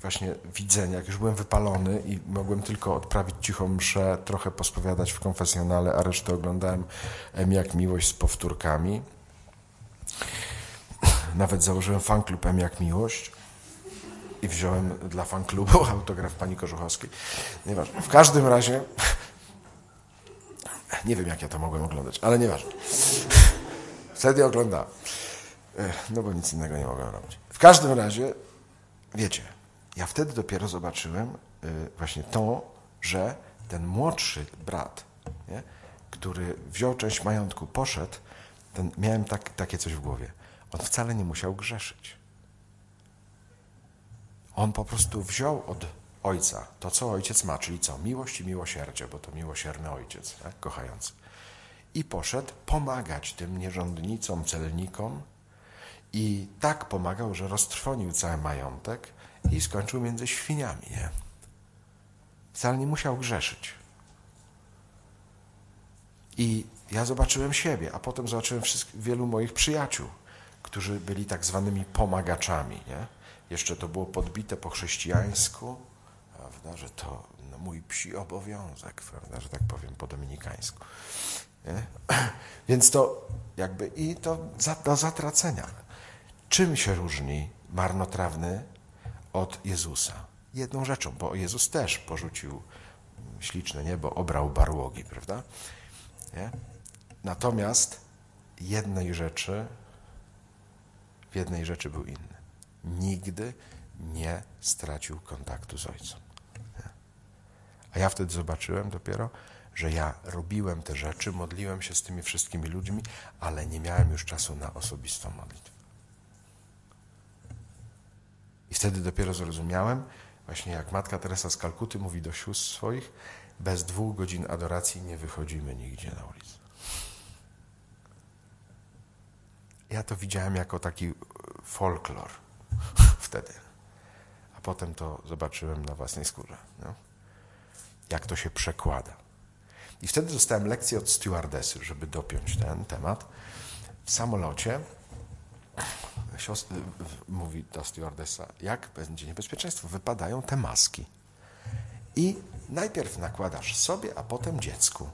Speaker 1: właśnie widzenia, jak już byłem wypalony i mogłem tylko odprawić cichą mszę, trochę pospowiadać w konfesjonale, a resztę oglądałem jak miłość z powtórkami. Nawet założyłem fanklub M jak miłość i wziąłem dla fanklubu *laughs* autograf pani Korzuchowskiej. Nieważne. W każdym razie nie wiem, jak ja to mogłem oglądać, ale nieważne. Wtedy oglądałem. No bo nic innego nie mogłem robić. W każdym razie, wiecie, ja wtedy dopiero zobaczyłem właśnie to, że ten młodszy brat, nie, który wziął część majątku, poszedł, ten, miałem tak, takie coś w głowie. On wcale nie musiał grzeszyć. On po prostu wziął od ojca to, co ojciec ma, czyli co? Miłość i miłosierdzie, bo to miłosierny ojciec, tak? kochający. I poszedł pomagać tym nierządnicom, celnikom i tak pomagał, że roztrwonił cały majątek i skończył między świniami, nie? Wcale nie musiał grzeszyć. I ja zobaczyłem siebie, a potem zobaczyłem wielu moich przyjaciół, którzy byli tak zwanymi pomagaczami, nie? Jeszcze to było podbite po chrześcijańsku, prawda, że to no, mój psi obowiązek, prawda, że tak powiem po dominikańsku. Nie? *clears throat* Więc to jakby i to do zatracenia. Czym się różni marnotrawny od Jezusa? Jedną rzeczą, bo Jezus też porzucił śliczne niebo, obrał barłogi, prawda? Nie? Natomiast jednej rzeczy, w jednej rzeczy był inny. Nigdy nie stracił kontaktu z Ojcem. A ja wtedy zobaczyłem dopiero, że ja robiłem te rzeczy, modliłem się z tymi wszystkimi ludźmi, ale nie miałem już czasu na osobistą modlitwę. I wtedy dopiero zrozumiałem, właśnie jak matka Teresa z Kalkuty mówi do sióstr swoich, bez dwóch godzin adoracji nie wychodzimy nigdzie na ulicę. Ja to widziałem jako taki folklor *laughs* wtedy. A potem to zobaczyłem na własnej skórze. No? Jak to się przekłada. I wtedy dostałem lekcję od stewardessy, żeby dopiąć ten temat. W samolocie siostry, mówi ta stewardessa, jak będzie niebezpieczeństwo, wypadają te maski. I najpierw nakładasz sobie, a potem dziecku.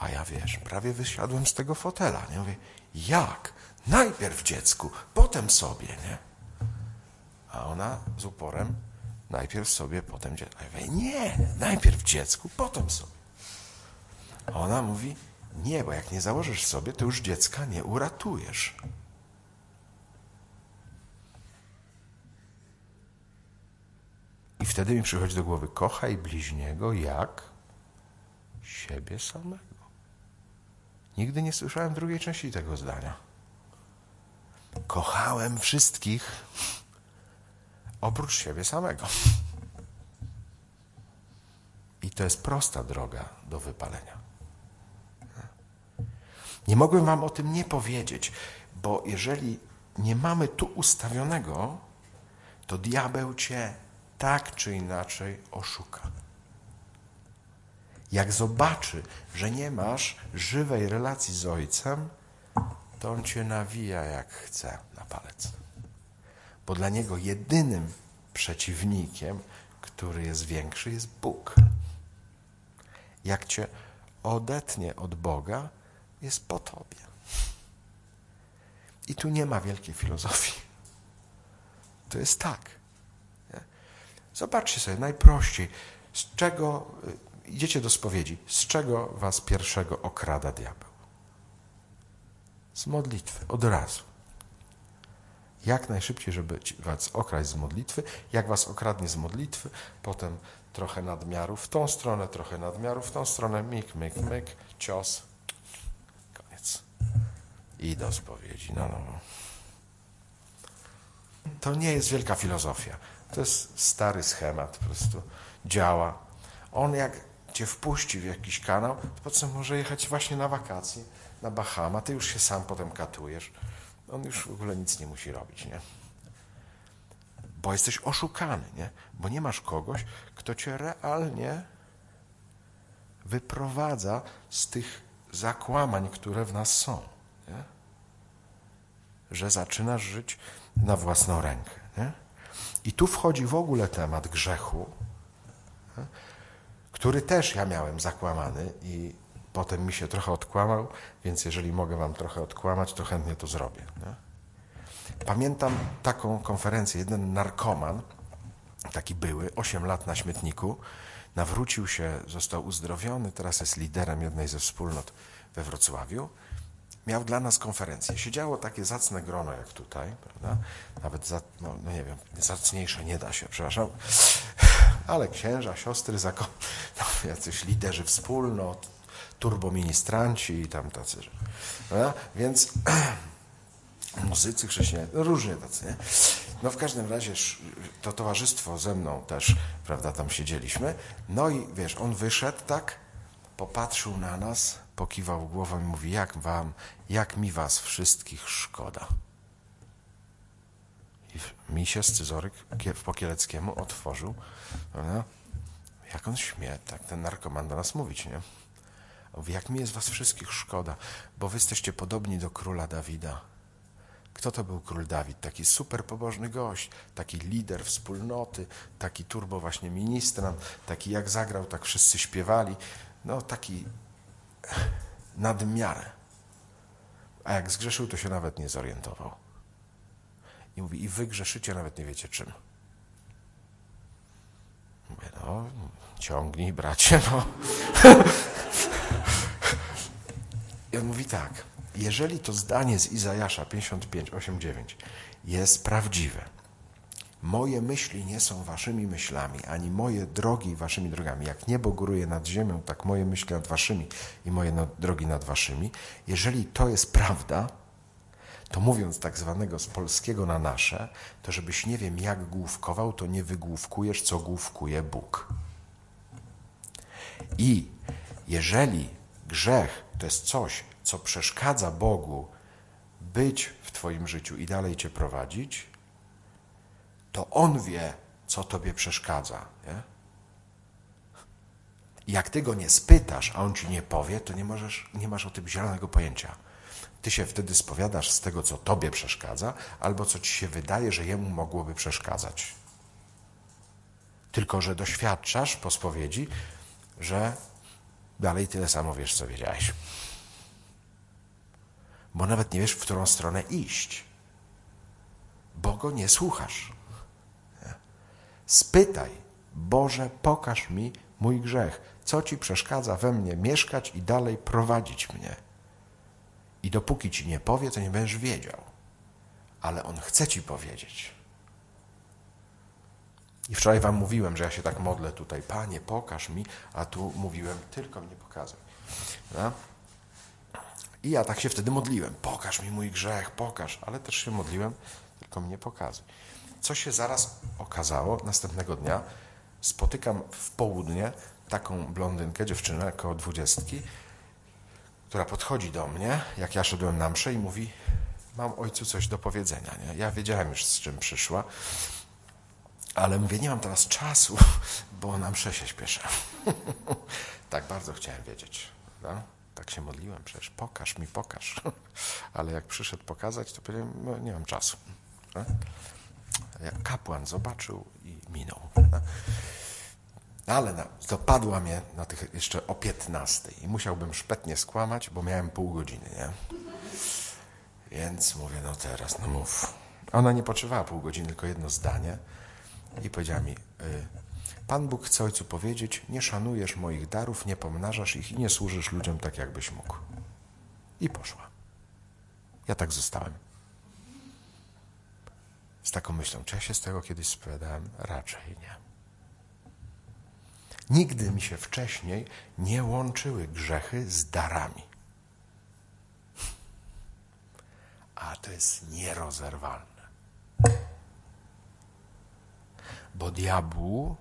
Speaker 1: A ja wiesz, prawie wysiadłem z tego fotela. Nie mówię, jak? Najpierw dziecku, potem sobie, nie? A ona z uporem, najpierw sobie, potem dziecku. A ja mówię, nie, najpierw dziecku, potem sobie. A ona mówi, nie, bo jak nie założysz sobie, to już dziecka nie uratujesz. I wtedy mi przychodzi do głowy, kochaj bliźniego jak siebie samego. Nigdy nie słyszałem drugiej części tego zdania. Kochałem wszystkich oprócz siebie samego. I to jest prosta droga do wypalenia. Nie mogłem wam o tym nie powiedzieć, bo jeżeli nie mamy tu ustawionego, to diabeł cię tak czy inaczej oszuka. Jak zobaczy, że nie masz żywej relacji z ojcem, to on cię nawija jak chce na palec. Bo dla niego jedynym przeciwnikiem, który jest większy, jest Bóg. Jak cię odetnie od Boga, jest po tobie. I tu nie ma wielkiej filozofii. To jest tak. Zobaczcie sobie najprościej, z czego y, idziecie do spowiedzi, z czego was pierwszego okrada diabeł? Z modlitwy, od razu. Jak najszybciej, żeby was okraść z modlitwy. Jak was okradnie z modlitwy, potem trochę nadmiaru w tą stronę, trochę nadmiaru w tą stronę, myk, myk, myk, cios. Koniec. I do spowiedzi. No, no. To nie jest wielka filozofia. To jest stary schemat, po prostu działa. On jak cię wpuści w jakiś kanał, to po co może jechać właśnie na wakacje, na Bahama, ty już się sam potem katujesz. On już w ogóle nic nie musi robić, nie? Bo jesteś oszukany, nie? Bo nie masz kogoś, kto cię realnie wyprowadza z tych zakłamań, które w nas są. Nie? Że zaczynasz żyć na własną rękę. Nie? I tu wchodzi w ogóle temat grzechu, nie? który też ja miałem zakłamany i potem mi się trochę odkłamał, więc jeżeli mogę wam trochę odkłamać, to chętnie to zrobię. Nie? Pamiętam taką konferencję, jeden narkoman, taki były, 8 lat na śmietniku, nawrócił się, został uzdrowiony, teraz jest liderem jednej ze wspólnot we Wrocławiu. Miał dla nas konferencję. Siedziało takie zacne grono jak tutaj, prawda? Nawet, za, no, no nie wiem, zacniejsze nie da się, przepraszam. *sighs* Ale księża, siostry, zakon, no, *laughs* jacyś liderzy wspólnot, turboministranci i tam tacy. Prawda? Więc *clears throat* muzycy chrześcijanie, no różnie tacy, nie? No w każdym razie to towarzystwo ze mną też, prawda, tam siedzieliśmy. No i wiesz, on wyszedł tak, popatrzył na nas, pokiwał głową i mówi, jak wam, jak mi was wszystkich szkoda. I mi się scyzoryk po otworzył, prawda? Jak on śmie, tak ten narkoman do nas mówić, nie? Mówi, jak mi jest was wszystkich szkoda, bo wy jesteście podobni do króla Dawida. Kto to był król Dawid? Taki super pobożny gość, taki lider wspólnoty, taki turbo właśnie ministrant, taki jak zagrał, tak wszyscy śpiewali. No taki nadmiarę. A jak zgrzeszył, to się nawet nie zorientował. I mówi, i wy grzeszycie, nawet nie wiecie czym. Mówię, no, ciągnij, bracie, no. *laughs* I on mówi tak, jeżeli to zdanie z Izajasza 55, 8, 9 jest prawdziwe, moje myśli nie są waszymi myślami, ani moje drogi waszymi drogami. Jak niebo góruje nad ziemią, tak moje myśli nad waszymi i moje drogi nad waszymi. Jeżeli to jest prawda, to mówiąc tak zwanego z polskiego na nasze, to żebyś nie wiem jak główkował, to nie wygłówkujesz, co główkuje Bóg. I jeżeli grzech to jest coś, co przeszkadza Bogu być w Twoim życiu i dalej Cię prowadzić, to On wie, co Tobie przeszkadza. Nie? Jak Ty go nie spytasz, a On Ci nie powie, to nie, możesz, nie masz o tym zielonego pojęcia. Ty się wtedy spowiadasz z tego, co Tobie przeszkadza, albo co Ci się wydaje, że Jemu mogłoby przeszkadzać. Tylko, że doświadczasz po spowiedzi, że dalej tyle samo wiesz, co wiedziałeś bo nawet nie wiesz, w którą stronę iść, bo go nie słuchasz. Spytaj, Boże, pokaż mi mój grzech, co ci przeszkadza we mnie mieszkać i dalej prowadzić mnie. I dopóki ci nie powie, to nie będziesz wiedział, ale on chce ci powiedzieć. I wczoraj wam mówiłem, że ja się tak modlę tutaj, Panie, pokaż mi, a tu mówiłem, tylko mnie pokazuj. No? I ja tak się wtedy modliłem. Pokaż mi mój grzech, pokaż. Ale też się modliłem, tylko mnie pokazuj. Co się zaraz okazało, następnego dnia spotykam w południe taką blondynkę, dziewczynę około dwudziestki, która podchodzi do mnie, jak ja szedłem na mszę i mówi, mam ojcu coś do powiedzenia. Nie? Ja wiedziałem już, z czym przyszła, ale mówię, nie mam teraz czasu, *laughs* bo na mszę się śpieszę. *laughs* tak bardzo chciałem wiedzieć. Tak się modliłem przecież, pokaż mi, pokaż. *laughs* ale jak przyszedł pokazać, to powiedziałem, no, nie mam czasu. Jak kapłan zobaczył i minął. Ale dopadła mnie na tych jeszcze o 15 i musiałbym szpetnie skłamać, bo miałem pół godziny, nie? Więc mówię, no teraz, no mów. Ona nie potrzebowała pół godziny, tylko jedno zdanie i powiedziała mi, y, Pan Bóg chce Ojcu powiedzieć, nie szanujesz moich darów, nie pomnażasz ich i nie służysz ludziom tak, jakbyś mógł. I poszła. Ja tak zostałem. Z taką myślą, czy ja się z tego kiedyś spowiadałem? Raczej nie. Nigdy mi się wcześniej nie łączyły grzechy z darami. A to jest nierozerwalne. Bo diabłu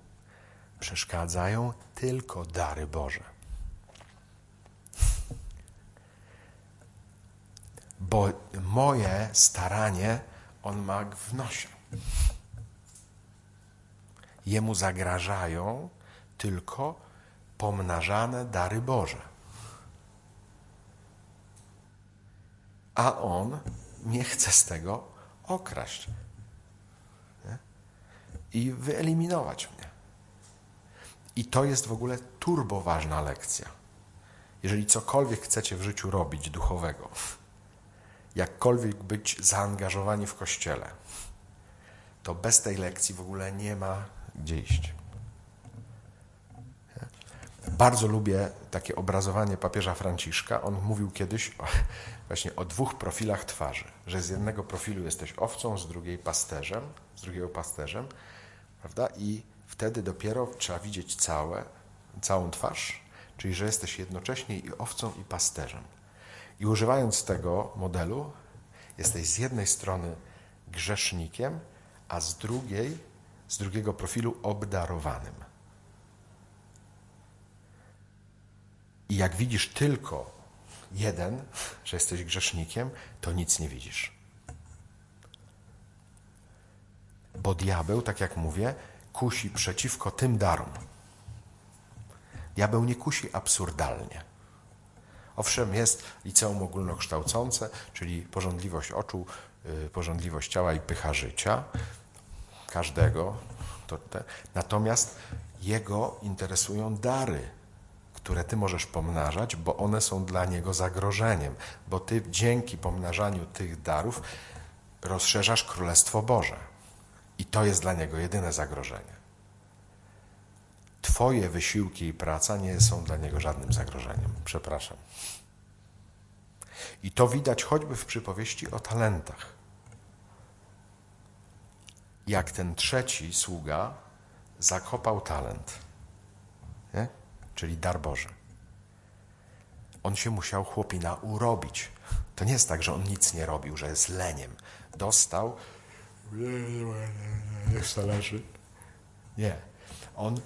Speaker 1: przeszkadzają tylko dary Boże. Bo moje staranie on ma w nosie. Jemu zagrażają tylko pomnażane dary Boże. A on nie chce z tego okraść nie? i wyeliminować mnie. I to jest w ogóle turbo ważna lekcja. Jeżeli cokolwiek chcecie w życiu robić duchowego, jakkolwiek być zaangażowani w kościele, to bez tej lekcji w ogóle nie ma gdzie iść. Bardzo lubię takie obrazowanie papieża Franciszka. On mówił kiedyś o, *laughs* właśnie o dwóch profilach twarzy, że z jednego profilu jesteś owcą, z drugiej pasterzem, z drugiego pasterzem, prawda? I wtedy dopiero trzeba widzieć całe, całą twarz, czyli że jesteś jednocześnie i owcą, i pasterzem. I używając tego modelu, jesteś z jednej strony grzesznikiem, a z drugiej, z drugiego profilu obdarowanym. I jak widzisz tylko jeden, że jesteś grzesznikiem, to nic nie widzisz. Bo diabeł, tak jak mówię, kusi przeciwko tym darom. Diabeł nie kusi absurdalnie. Owszem, jest liceum ogólnokształcące, czyli porządliwość oczu, yy, porządliwość ciała i pycha życia każdego. Natomiast jego interesują dary które ty możesz pomnażać, bo one są dla niego zagrożeniem, bo ty dzięki pomnażaniu tych darów rozszerzasz Królestwo Boże. I to jest dla niego jedyne zagrożenie. Twoje wysiłki i praca nie są dla niego żadnym zagrożeniem. Przepraszam. I to widać choćby w przypowieści o talentach. Jak ten trzeci sługa zakopał talent. Nie? czyli dar Boży. On się musiał chłopina urobić. To nie jest tak, że on nic nie robił, że jest leniem. Dostał, niech se leży. Nie. On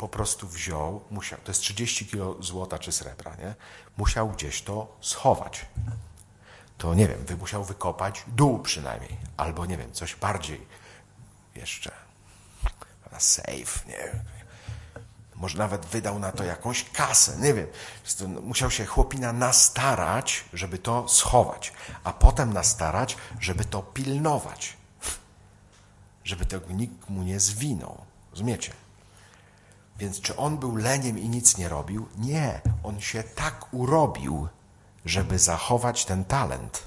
Speaker 1: po prostu wziął, musiał, to jest 30 kilo złota czy srebra, nie? Musiał gdzieś to schować. To nie wiem, musiał wykopać dół przynajmniej, albo nie wiem, coś bardziej jeszcze. Safe, nie może nawet wydał na to jakąś kasę, nie wiem. Musiał się chłopina nastarać, żeby to schować, a potem nastarać, żeby to pilnować, żeby tego nikt mu nie zwinął. Rozumiecie? Więc czy on był leniem i nic nie robił? Nie, on się tak urobił, żeby zachować ten talent.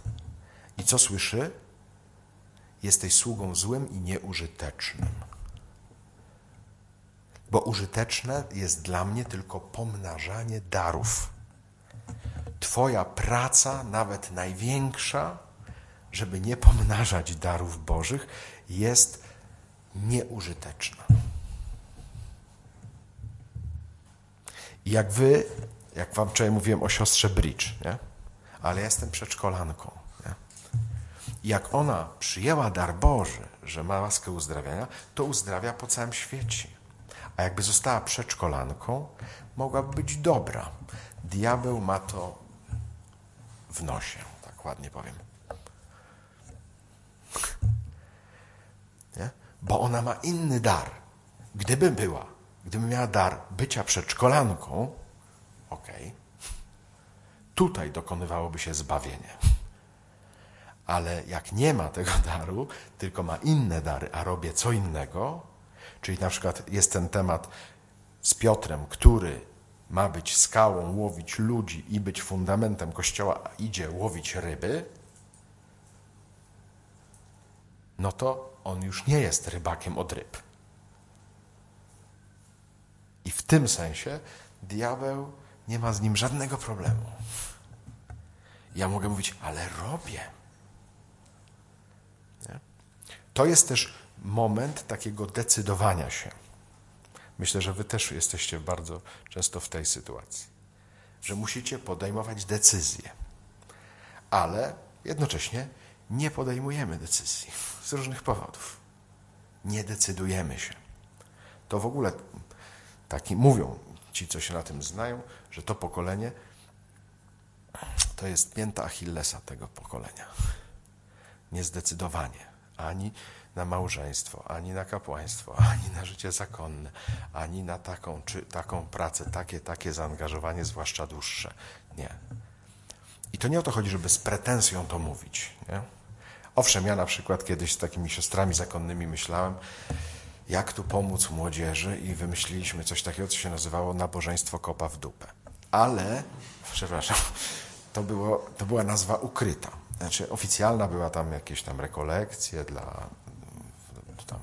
Speaker 1: I co słyszy? Jesteś sługą złym i nieużytecznym bo użyteczne jest dla mnie tylko pomnażanie darów. Twoja praca, nawet największa, żeby nie pomnażać darów Bożych, jest nieużyteczna. Jak wy, jak wam wczoraj mówiłem o siostrze Bridge, nie? ale ja jestem przedszkolanką. Nie? Jak ona przyjęła dar Boży, że ma łaskę uzdrawiania, to uzdrawia po całym świecie a jakby została przedszkolanką, mogłaby być dobra. Diabeł ma to w nosie, tak ładnie powiem. Nie? Bo ona ma inny dar. Gdyby była, gdyby miała dar bycia przedszkolanką, okej, okay, tutaj dokonywałoby się zbawienie. Ale jak nie ma tego daru, tylko ma inne dary, a robię co innego, czyli na przykład jest ten temat z Piotrem, który ma być skałą, łowić ludzi i być fundamentem kościoła, a idzie łowić ryby, no to on już nie jest rybakiem od ryb. I w tym sensie diabeł nie ma z nim żadnego problemu. Ja mogę mówić, ale robię. Nie? To jest też moment takiego decydowania się. Myślę, że wy też jesteście bardzo często w tej sytuacji, że musicie podejmować decyzje, ale jednocześnie nie podejmujemy decyzji z różnych powodów. Nie decydujemy się. To w ogóle taki mówią ci, co się na tym znają, że to pokolenie to jest pięta Achillesa tego pokolenia. Niezdecydowanie ani na małżeństwo, ani na kapłaństwo, ani na życie zakonne, ani na taką czy taką pracę, takie, takie zaangażowanie, zwłaszcza dłuższe. Nie. I to nie o to chodzi, żeby z pretensją to mówić. Nie? Owszem, ja na przykład kiedyś z takimi siostrami zakonnymi myślałem, jak tu pomóc młodzieży i wymyśliliśmy coś takiego, co się nazywało nabożeństwo kopa w dupę. Ale, przepraszam, to, było, to była nazwa ukryta. Znaczy oficjalna była tam jakieś tam rekolekcje dla tam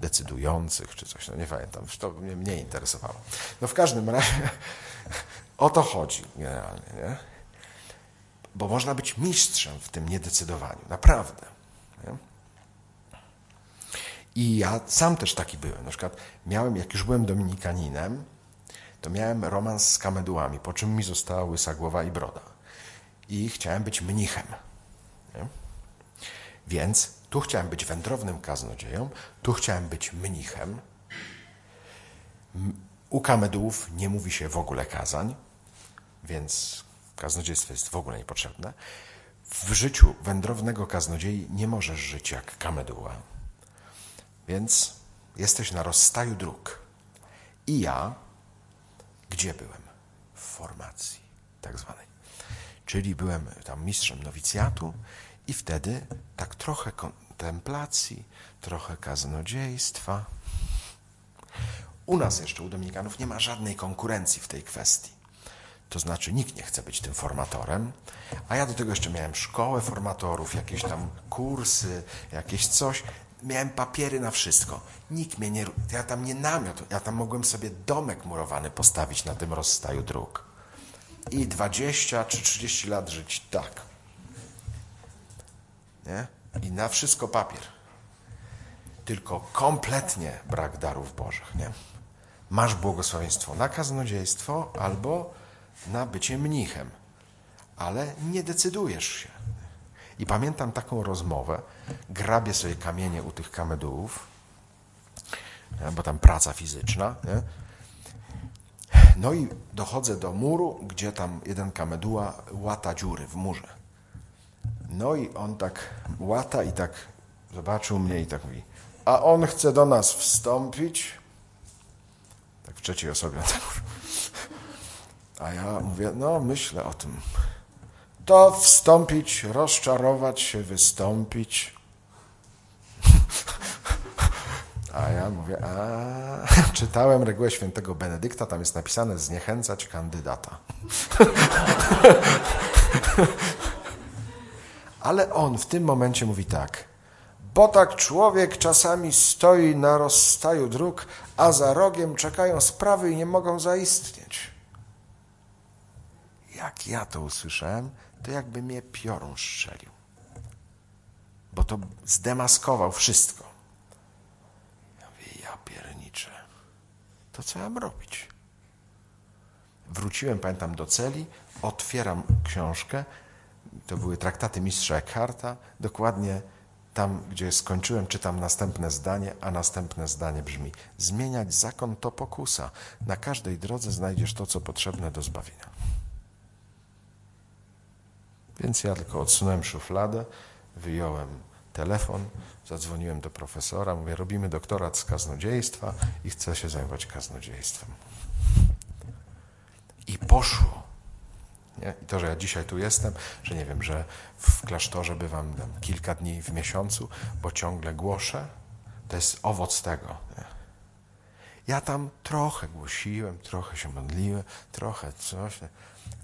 Speaker 1: decydujących czy coś, no nie pamiętam, to mnie mniej interesowało. No w każdym razie *laughs* o to chodzi generalnie, nie? Bo można być mistrzem w tym niedecydowaniu, naprawdę. Nie? I ja sam też taki byłem. Na przykład miałem, jak już byłem dominikaninem, to miałem romans z kamedułami, po czym mi została łysa głowa i broda. I chciałem być mnichem. Nie? Więc tu chciałem być wędrownym kaznodzieją, tu chciałem być mnichem. U kamedułów nie mówi się w ogóle kazań, więc kaznodziejstwo jest w ogóle niepotrzebne. W życiu wędrownego kaznodziei nie możesz żyć jak kameduła. Więc jesteś na rozstaju dróg. I ja, gdzie byłem? W formacji tak zwanej. Czyli byłem tam mistrzem nowicjatu i wtedy tak trochę kontemplacji, trochę kaznodziejstwa. U nas jeszcze, u Dominikanów, nie ma żadnej konkurencji w tej kwestii. To znaczy, nikt nie chce być tym formatorem, a ja do tego jeszcze miałem szkołę formatorów, jakieś tam kursy, jakieś coś. Miałem papiery na wszystko. Nikt mnie nie. Ja tam nie namiot, ja tam mogłem sobie domek murowany postawić na tym rozstaju dróg. I 20 czy 30 lat żyć tak. Nie? I na wszystko papier. Tylko kompletnie brak darów Bożych. Nie? Masz błogosławieństwo na kaznodziejstwo albo na bycie mnichem, ale nie decydujesz się. I pamiętam taką rozmowę, grabię sobie kamienie u tych kamedułów, bo tam praca fizyczna. Nie? No i dochodzę do muru, gdzie tam jeden kameduła łata dziury w murze. No i on tak łata i tak zobaczył mnie i tak mówi, a on chce do nas wstąpić. Tak w trzeciej osobie. *laughs* A ja mówię, no myślę o tym. To wstąpić, rozczarować się, wystąpić. *laughs* A ja mówię, a *laughs* czytałem regułę świętego Benedykta, tam jest napisane zniechęcać kandydata. *laughs* Ale on w tym momencie mówi tak. Bo tak człowiek czasami stoi na rozstaju dróg, a za rogiem czekają sprawy i nie mogą zaistnieć. Jak ja to usłyszałem, to jakby mnie piorun strzelił. Bo to zdemaskował wszystko. Ja mówię, ja pierniczę. To co mam robić? Wróciłem, pamiętam, do celi, otwieram książkę, to były traktaty mistrza Eckharta, dokładnie tam, gdzie skończyłem, czytam następne zdanie, a następne zdanie brzmi: Zmieniać zakon to pokusa. Na każdej drodze znajdziesz to, co potrzebne do zbawienia. Więc ja tylko odsunąłem szufladę, wyjąłem telefon, zadzwoniłem do profesora, mówię, robimy doktorat z kaznodziejstwa i chcę się zajmować kaznodziejstwem. I poszło. Nie? I to, że ja dzisiaj tu jestem, że nie wiem, że w klasztorze bywam kilka dni w miesiącu, bo ciągle głoszę, to jest owoc tego. Nie? Ja tam trochę głosiłem, trochę się modliłem, trochę coś.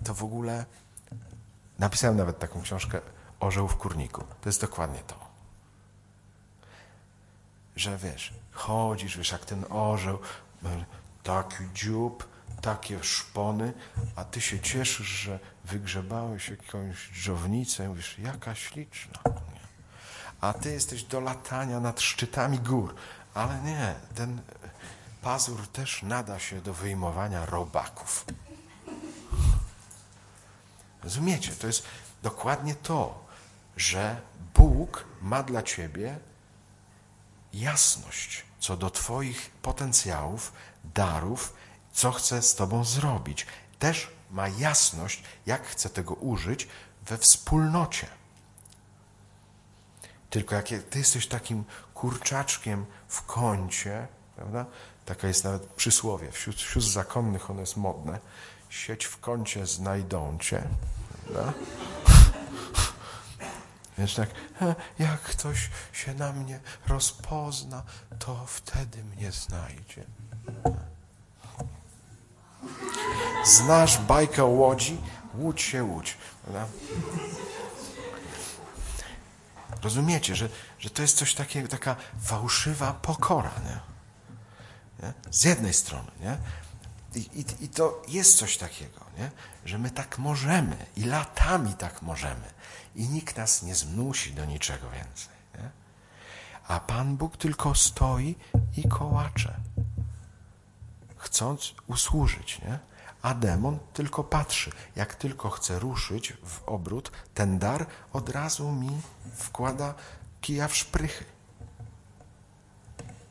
Speaker 1: To w ogóle napisałem nawet taką książkę Orzeł w kurniku. To jest dokładnie to. Że wiesz, chodzisz, wiesz, jak ten orzeł, taki dziób, takie szpony, a ty się cieszysz, że wygrzebałeś jakąś dżownicę mówisz, jaka śliczna. A ty jesteś do latania nad szczytami gór. Ale nie, ten pazur też nada się do wyjmowania robaków. Rozumiecie? To jest dokładnie to, że Bóg ma dla ciebie jasność co do Twoich potencjałów, darów, co chce z Tobą zrobić. Też ma jasność, jak chce tego użyć we wspólnocie. Tylko jak Ty jesteś takim kurczaczkiem w kącie, prawda? Taka jest nawet przysłowie. Wśród, wśród zakonnych ono jest modne. Sieć w kącie znajdą cię. Prawda? *laughs* Więc tak, jak ktoś się na mnie rozpozna, to wtedy mnie znajdzie. Znasz bajkę łodzi? Łódź się łódź. Prawda? Rozumiecie, że, że to jest coś takiego, taka fałszywa pokora. Nie? Nie? Z jednej strony, nie? I, i, I, to jest coś takiego, nie? że my tak możemy i latami tak możemy i nikt nas nie zmusi do niczego więcej. Nie? A Pan Bóg tylko stoi i kołacze, chcąc usłużyć. Nie? A demon tylko patrzy. Jak tylko chce ruszyć w obrót, ten dar od razu mi wkłada kija w szprychy.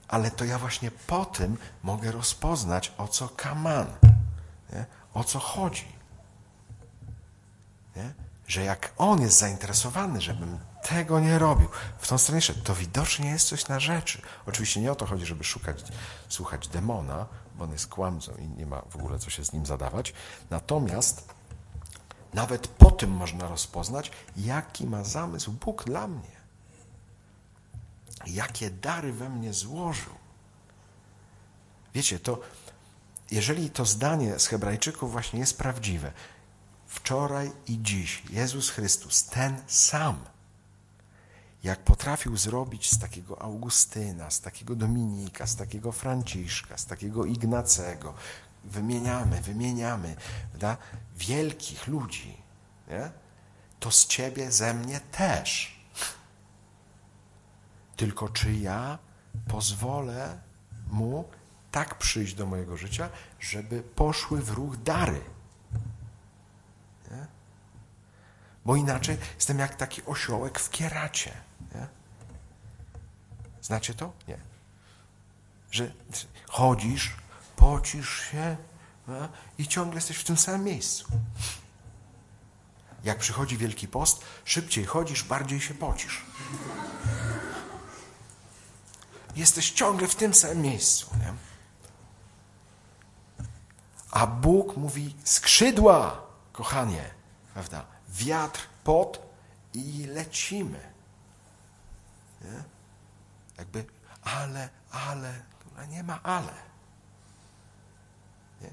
Speaker 1: Ale to ja właśnie po tym mogę rozpoznać, o co kaman, nie? o co chodzi. Nie? Że jak on jest zainteresowany, żebym tego nie robił, w tą stronę szedł, to widocznie jest coś na rzeczy. Oczywiście nie o to chodzi, żeby szukać, słuchać demona, bo on jest kłamcą i nie ma w ogóle co się z nim zadawać. Natomiast nawet po tym można rozpoznać, jaki ma zamysł Bóg dla mnie. Jakie dary we mnie złożył. Wiecie, to jeżeli to zdanie z Hebrajczyków właśnie jest prawdziwe, wczoraj i dziś Jezus Chrystus, ten sam, jak potrafił zrobić z takiego Augustyna, z takiego Dominika, z takiego Franciszka, z takiego Ignacego, wymieniamy, wymieniamy, prawda? wielkich ludzi, nie? to z ciebie, ze mnie też. Tylko czy ja pozwolę mu tak przyjść do mojego życia, żeby poszły w ruch dary. Nie? Bo inaczej jestem jak taki osiołek w kieracie. Nie? Znacie to? Nie. Że chodzisz, pocisz się nie? i ciągle jesteś w tym samym miejscu. Jak przychodzi Wielki Post, szybciej chodzisz, bardziej się pocisz. Jesteś ciągle w tym samym miejscu. Nie? A Bóg mówi skrzydła, kochanie, prawda? Wiatr, pot i lecimy. Nie? Jakby, ale, ale, nie ma ale. Nie?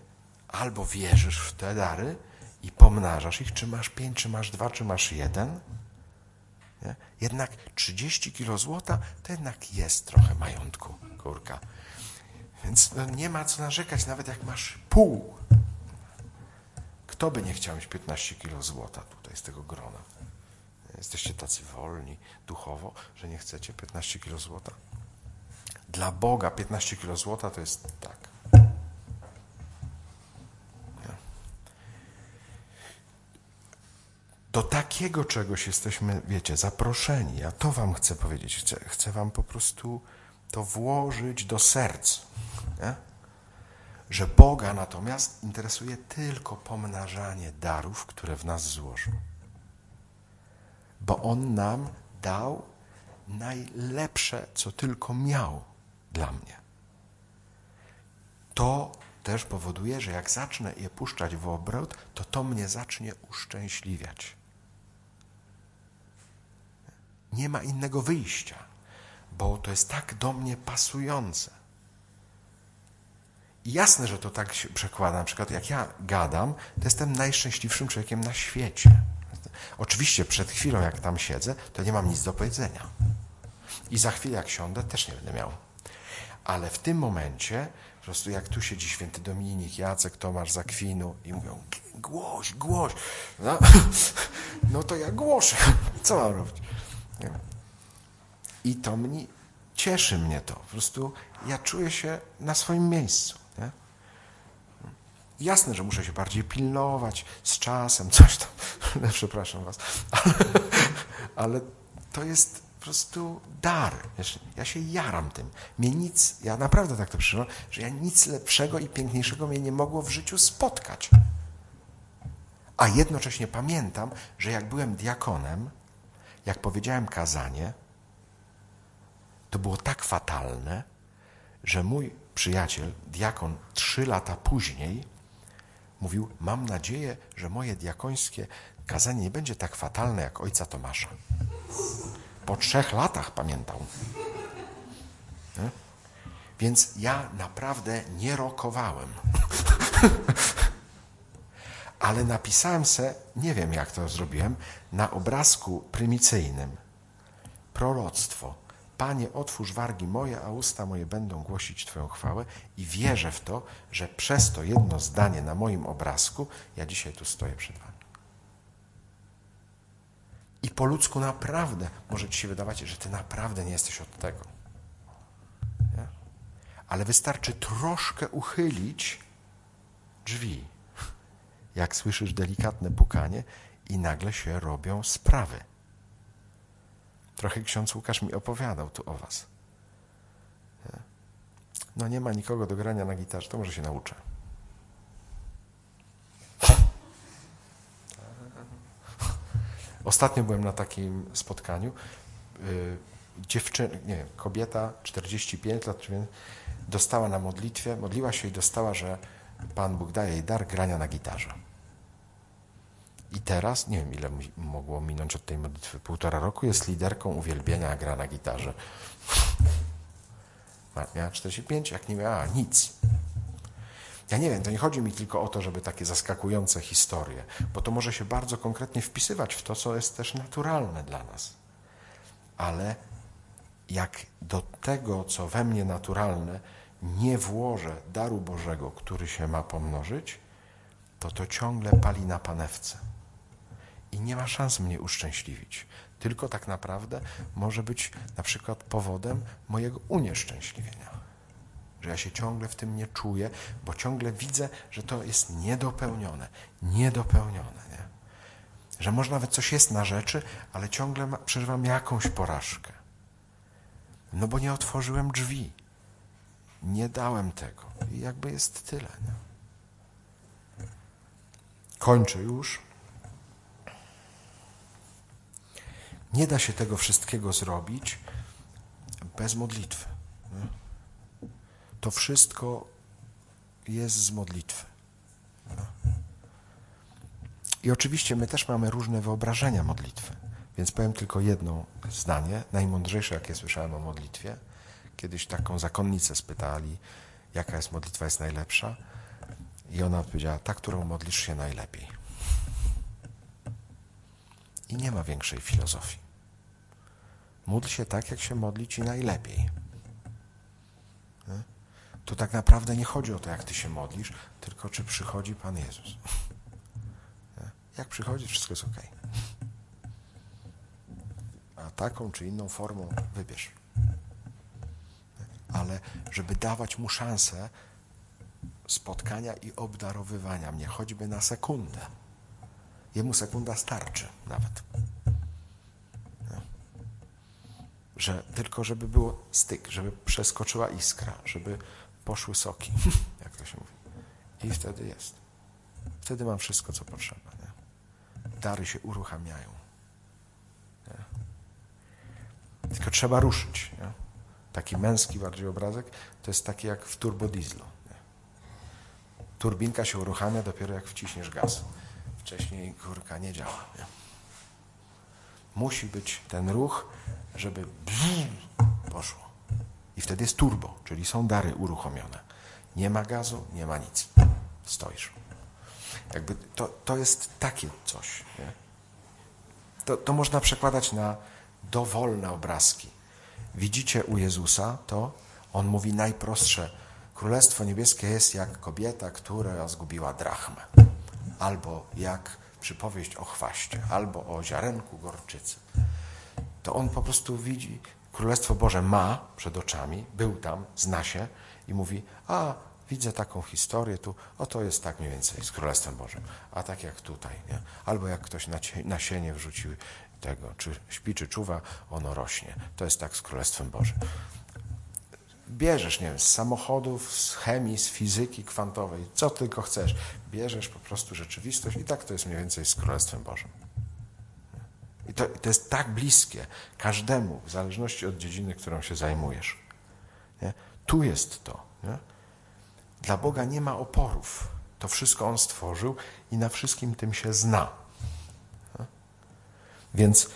Speaker 1: Albo wierzysz w te dary i pomnażasz ich, czy masz pięć, czy masz dwa, czy masz jeden. Jednak 30 kilo złota to jednak jest trochę majątku, kurka. Więc no, nie ma co narzekać, nawet jak masz pół. Kto by nie chciał mieć 15 kilo złota tutaj z tego grona? Jesteście tacy wolni duchowo, że nie chcecie 15 kilo złota? Dla Boga 15 kilo złota to jest tak. Do takiego czegoś jesteśmy, wiecie, zaproszeni. Ja to wam chcę powiedzieć. Chcę, chcę wam po prostu to włożyć do serc. Nie? Że Boga natomiast interesuje tylko pomnażanie darów, które w nas złożył. bo On nam dał najlepsze, co tylko miał dla mnie. To też powoduje, że jak zacznę je puszczać w obrót, to to mnie zacznie uszczęśliwiać. Nie ma innego wyjścia, bo to jest tak do mnie pasujące. I jasne, że to tak się przekłada. Na przykład, jak ja gadam, to jestem najszczęśliwszym człowiekiem na świecie. Oczywiście przed chwilą, jak tam siedzę, to nie mam nic do powiedzenia. I za chwilę, jak siądę, też nie będę miał. Ale w tym momencie, po prostu jak tu siedzi święty Dominik, Jacek, Tomasz Zakwinu i mówią, głoś, głoś. No, *laughs* no to ja głoszę. Co mam robić? I to mnie, cieszy mnie to. Po prostu ja czuję się na swoim miejscu. Nie? Jasne, że muszę się bardziej pilnować z czasem, *laughs* coś tam. Przepraszam was. Ale, ale to jest po prostu dar. Ja się jaram tym. Mnie nic, ja naprawdę tak to przyszło, że ja nic lepszego i piękniejszego mnie nie mogło w życiu spotkać. A jednocześnie pamiętam, że jak byłem diakonem, jak powiedziałem kazanie, to było tak fatalne, że mój przyjaciel, diakon, trzy lata później mówił: Mam nadzieję, że moje diakońskie kazanie nie będzie tak fatalne jak ojca Tomasza. Po trzech latach pamiętał. Nie? Więc ja naprawdę nie rokowałem. *laughs* Ale napisałem se, nie wiem jak to zrobiłem, na obrazku prymicyjnym proroctwo. Panie, otwórz wargi moje, a usta moje będą głosić Twoją chwałę i wierzę w to, że przez to jedno zdanie na moim obrazku ja dzisiaj tu stoję przed Wami. I po ludzku naprawdę może Ci się wydawać, że Ty naprawdę nie jesteś od tego. Nie? Ale wystarczy troszkę uchylić drzwi, jak słyszysz delikatne pukanie i nagle się robią sprawy. Trochę ksiądz Łukasz mi opowiadał tu o was. No nie ma nikogo do grania na gitarze, to może się nauczę. Ostatnio byłem na takim spotkaniu. Y, dziewczyna, nie, kobieta, 45 lat, dostała na modlitwie, modliła się i dostała, że Pan Bóg daje jej dar grania na gitarze. I teraz, nie wiem ile mogło minąć od tej modlitwy, półtora roku, jest liderką uwielbienia, gra na gitarze. Miała 45, jak nie miała nic. Ja nie wiem, to nie chodzi mi tylko o to, żeby takie zaskakujące historie, bo to może się bardzo konkretnie wpisywać w to, co jest też naturalne dla nas. Ale jak do tego, co we mnie naturalne, nie włożę daru Bożego, który się ma pomnożyć, to to ciągle pali na panewce i nie ma szans mnie uszczęśliwić. Tylko tak naprawdę może być na przykład powodem mojego unieszczęśliwienia. Że ja się ciągle w tym nie czuję, bo ciągle widzę, że to jest niedopełnione. Niedopełnione. Nie? Że może nawet coś jest na rzeczy, ale ciągle ma, przeżywam jakąś porażkę. No bo nie otworzyłem drzwi. Nie dałem tego. I jakby jest tyle. Nie? Kończę już. Nie da się tego wszystkiego zrobić bez modlitwy. To wszystko jest z modlitwy. I oczywiście my też mamy różne wyobrażenia modlitwy. Więc powiem tylko jedno zdanie, najmądrzejsze, jakie słyszałem o modlitwie. Kiedyś taką zakonnicę spytali, jaka jest modlitwa jest najlepsza. I ona odpowiedziała, ta, którą modlisz się najlepiej. I nie ma większej filozofii. Módl się tak, jak się modli ci najlepiej. To tak naprawdę nie chodzi o to, jak ty się modlisz, tylko czy przychodzi Pan Jezus. Jak przychodzi, wszystko jest ok. A taką czy inną formą wybierz. Ale żeby dawać mu szansę spotkania i obdarowywania mnie, choćby na sekundę. Jemu sekunda starczy nawet. Że tylko żeby było styk, żeby przeskoczyła iskra, żeby poszły soki, *laughs* jak to się mówi. I wtedy jest. Wtedy mam wszystko, co potrzeba. Nie? Dary się uruchamiają. Tylko trzeba ruszyć. Nie? Taki męski bardziej obrazek to jest taki jak w turbodieslu. Nie? Turbinka się uruchamia dopiero jak wciśniesz gaz. Wcześniej kurka nie działa. Nie? Musi być ten ruch, żeby poszło. I wtedy jest turbo, czyli są dary uruchomione. Nie ma gazu, nie ma nic. Stoisz. Jakby to, to jest takie coś. Nie? To, to można przekładać na dowolne obrazki. Widzicie u Jezusa to? On mówi najprostsze. Królestwo niebieskie jest jak kobieta, która zgubiła drachmę. Albo jak przypowieść o chwaście, albo o ziarenku gorczycy. To on po prostu widzi, Królestwo Boże ma przed oczami, był tam, zna się i mówi, a widzę taką historię tu, oto jest tak mniej więcej z Królestwem Bożym, a tak jak tutaj, nie? albo jak ktoś nasienie wrzucił tego, czy śpi, czy czuwa, ono rośnie. To jest tak z Królestwem Bożym. Bierzesz, nie wiem, z samochodów, z chemii, z fizyki kwantowej, co tylko chcesz. Bierzesz po prostu rzeczywistość i tak to jest mniej więcej z Królestwem Bożym. I to, to jest tak bliskie każdemu, w zależności od dziedziny, którą się zajmujesz. Nie? Tu jest to. Nie? Dla Boga nie ma oporów. To wszystko On stworzył i na wszystkim tym się zna. Więc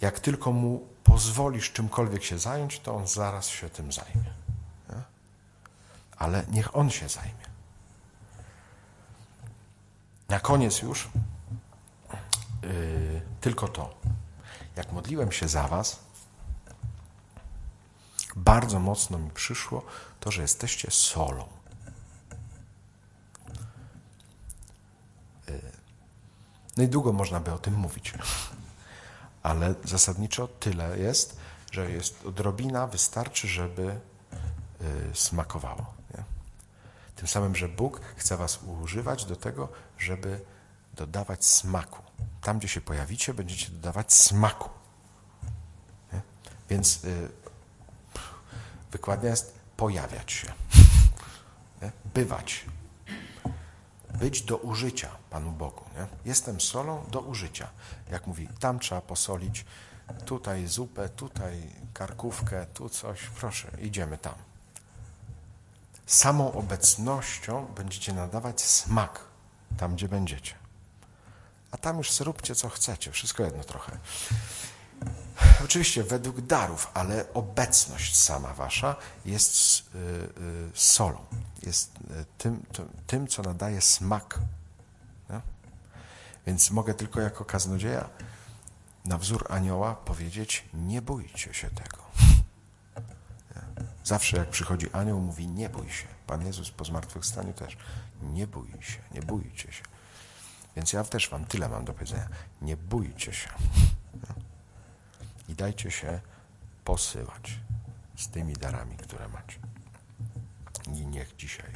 Speaker 1: jak tylko Mu pozwolisz czymkolwiek się zająć, to On zaraz się tym zajmie. Ale niech On się zajmie. Na koniec już yy, tylko to. Jak modliłem się za Was, bardzo mocno mi przyszło to, że jesteście solą. Yy, no i długo można by o tym mówić, ale zasadniczo tyle jest, że jest odrobina, wystarczy, żeby yy, smakowało. Tym samym, że Bóg chce Was używać do tego, żeby dodawać smaku. Tam, gdzie się pojawicie, będziecie dodawać smaku. Nie? Więc yy, wykładnia jest pojawiać się, *laughs* nie? bywać, być do użycia Panu Bogu. Nie? Jestem solą do użycia. Jak mówi, tam trzeba posolić, tutaj zupę, tutaj karkówkę, tu coś, proszę, idziemy tam. Samą obecnością będziecie nadawać smak tam, gdzie będziecie a tam już zróbcie co chcecie, wszystko jedno trochę. Oczywiście według darów, ale obecność sama wasza jest y, y, solą, jest y, tym, tym, co nadaje smak. Nie? Więc mogę tylko jako kaznodzieja na wzór anioła powiedzieć, nie bójcie się tego. Zawsze jak przychodzi anioł, mówi, nie bój się. Pan Jezus po zmartwychwstaniu też, nie bój się, nie bójcie się. Więc ja też wam tyle mam do powiedzenia. Nie bójcie się. I dajcie się posyłać z tymi darami, które macie. I niech dzisiaj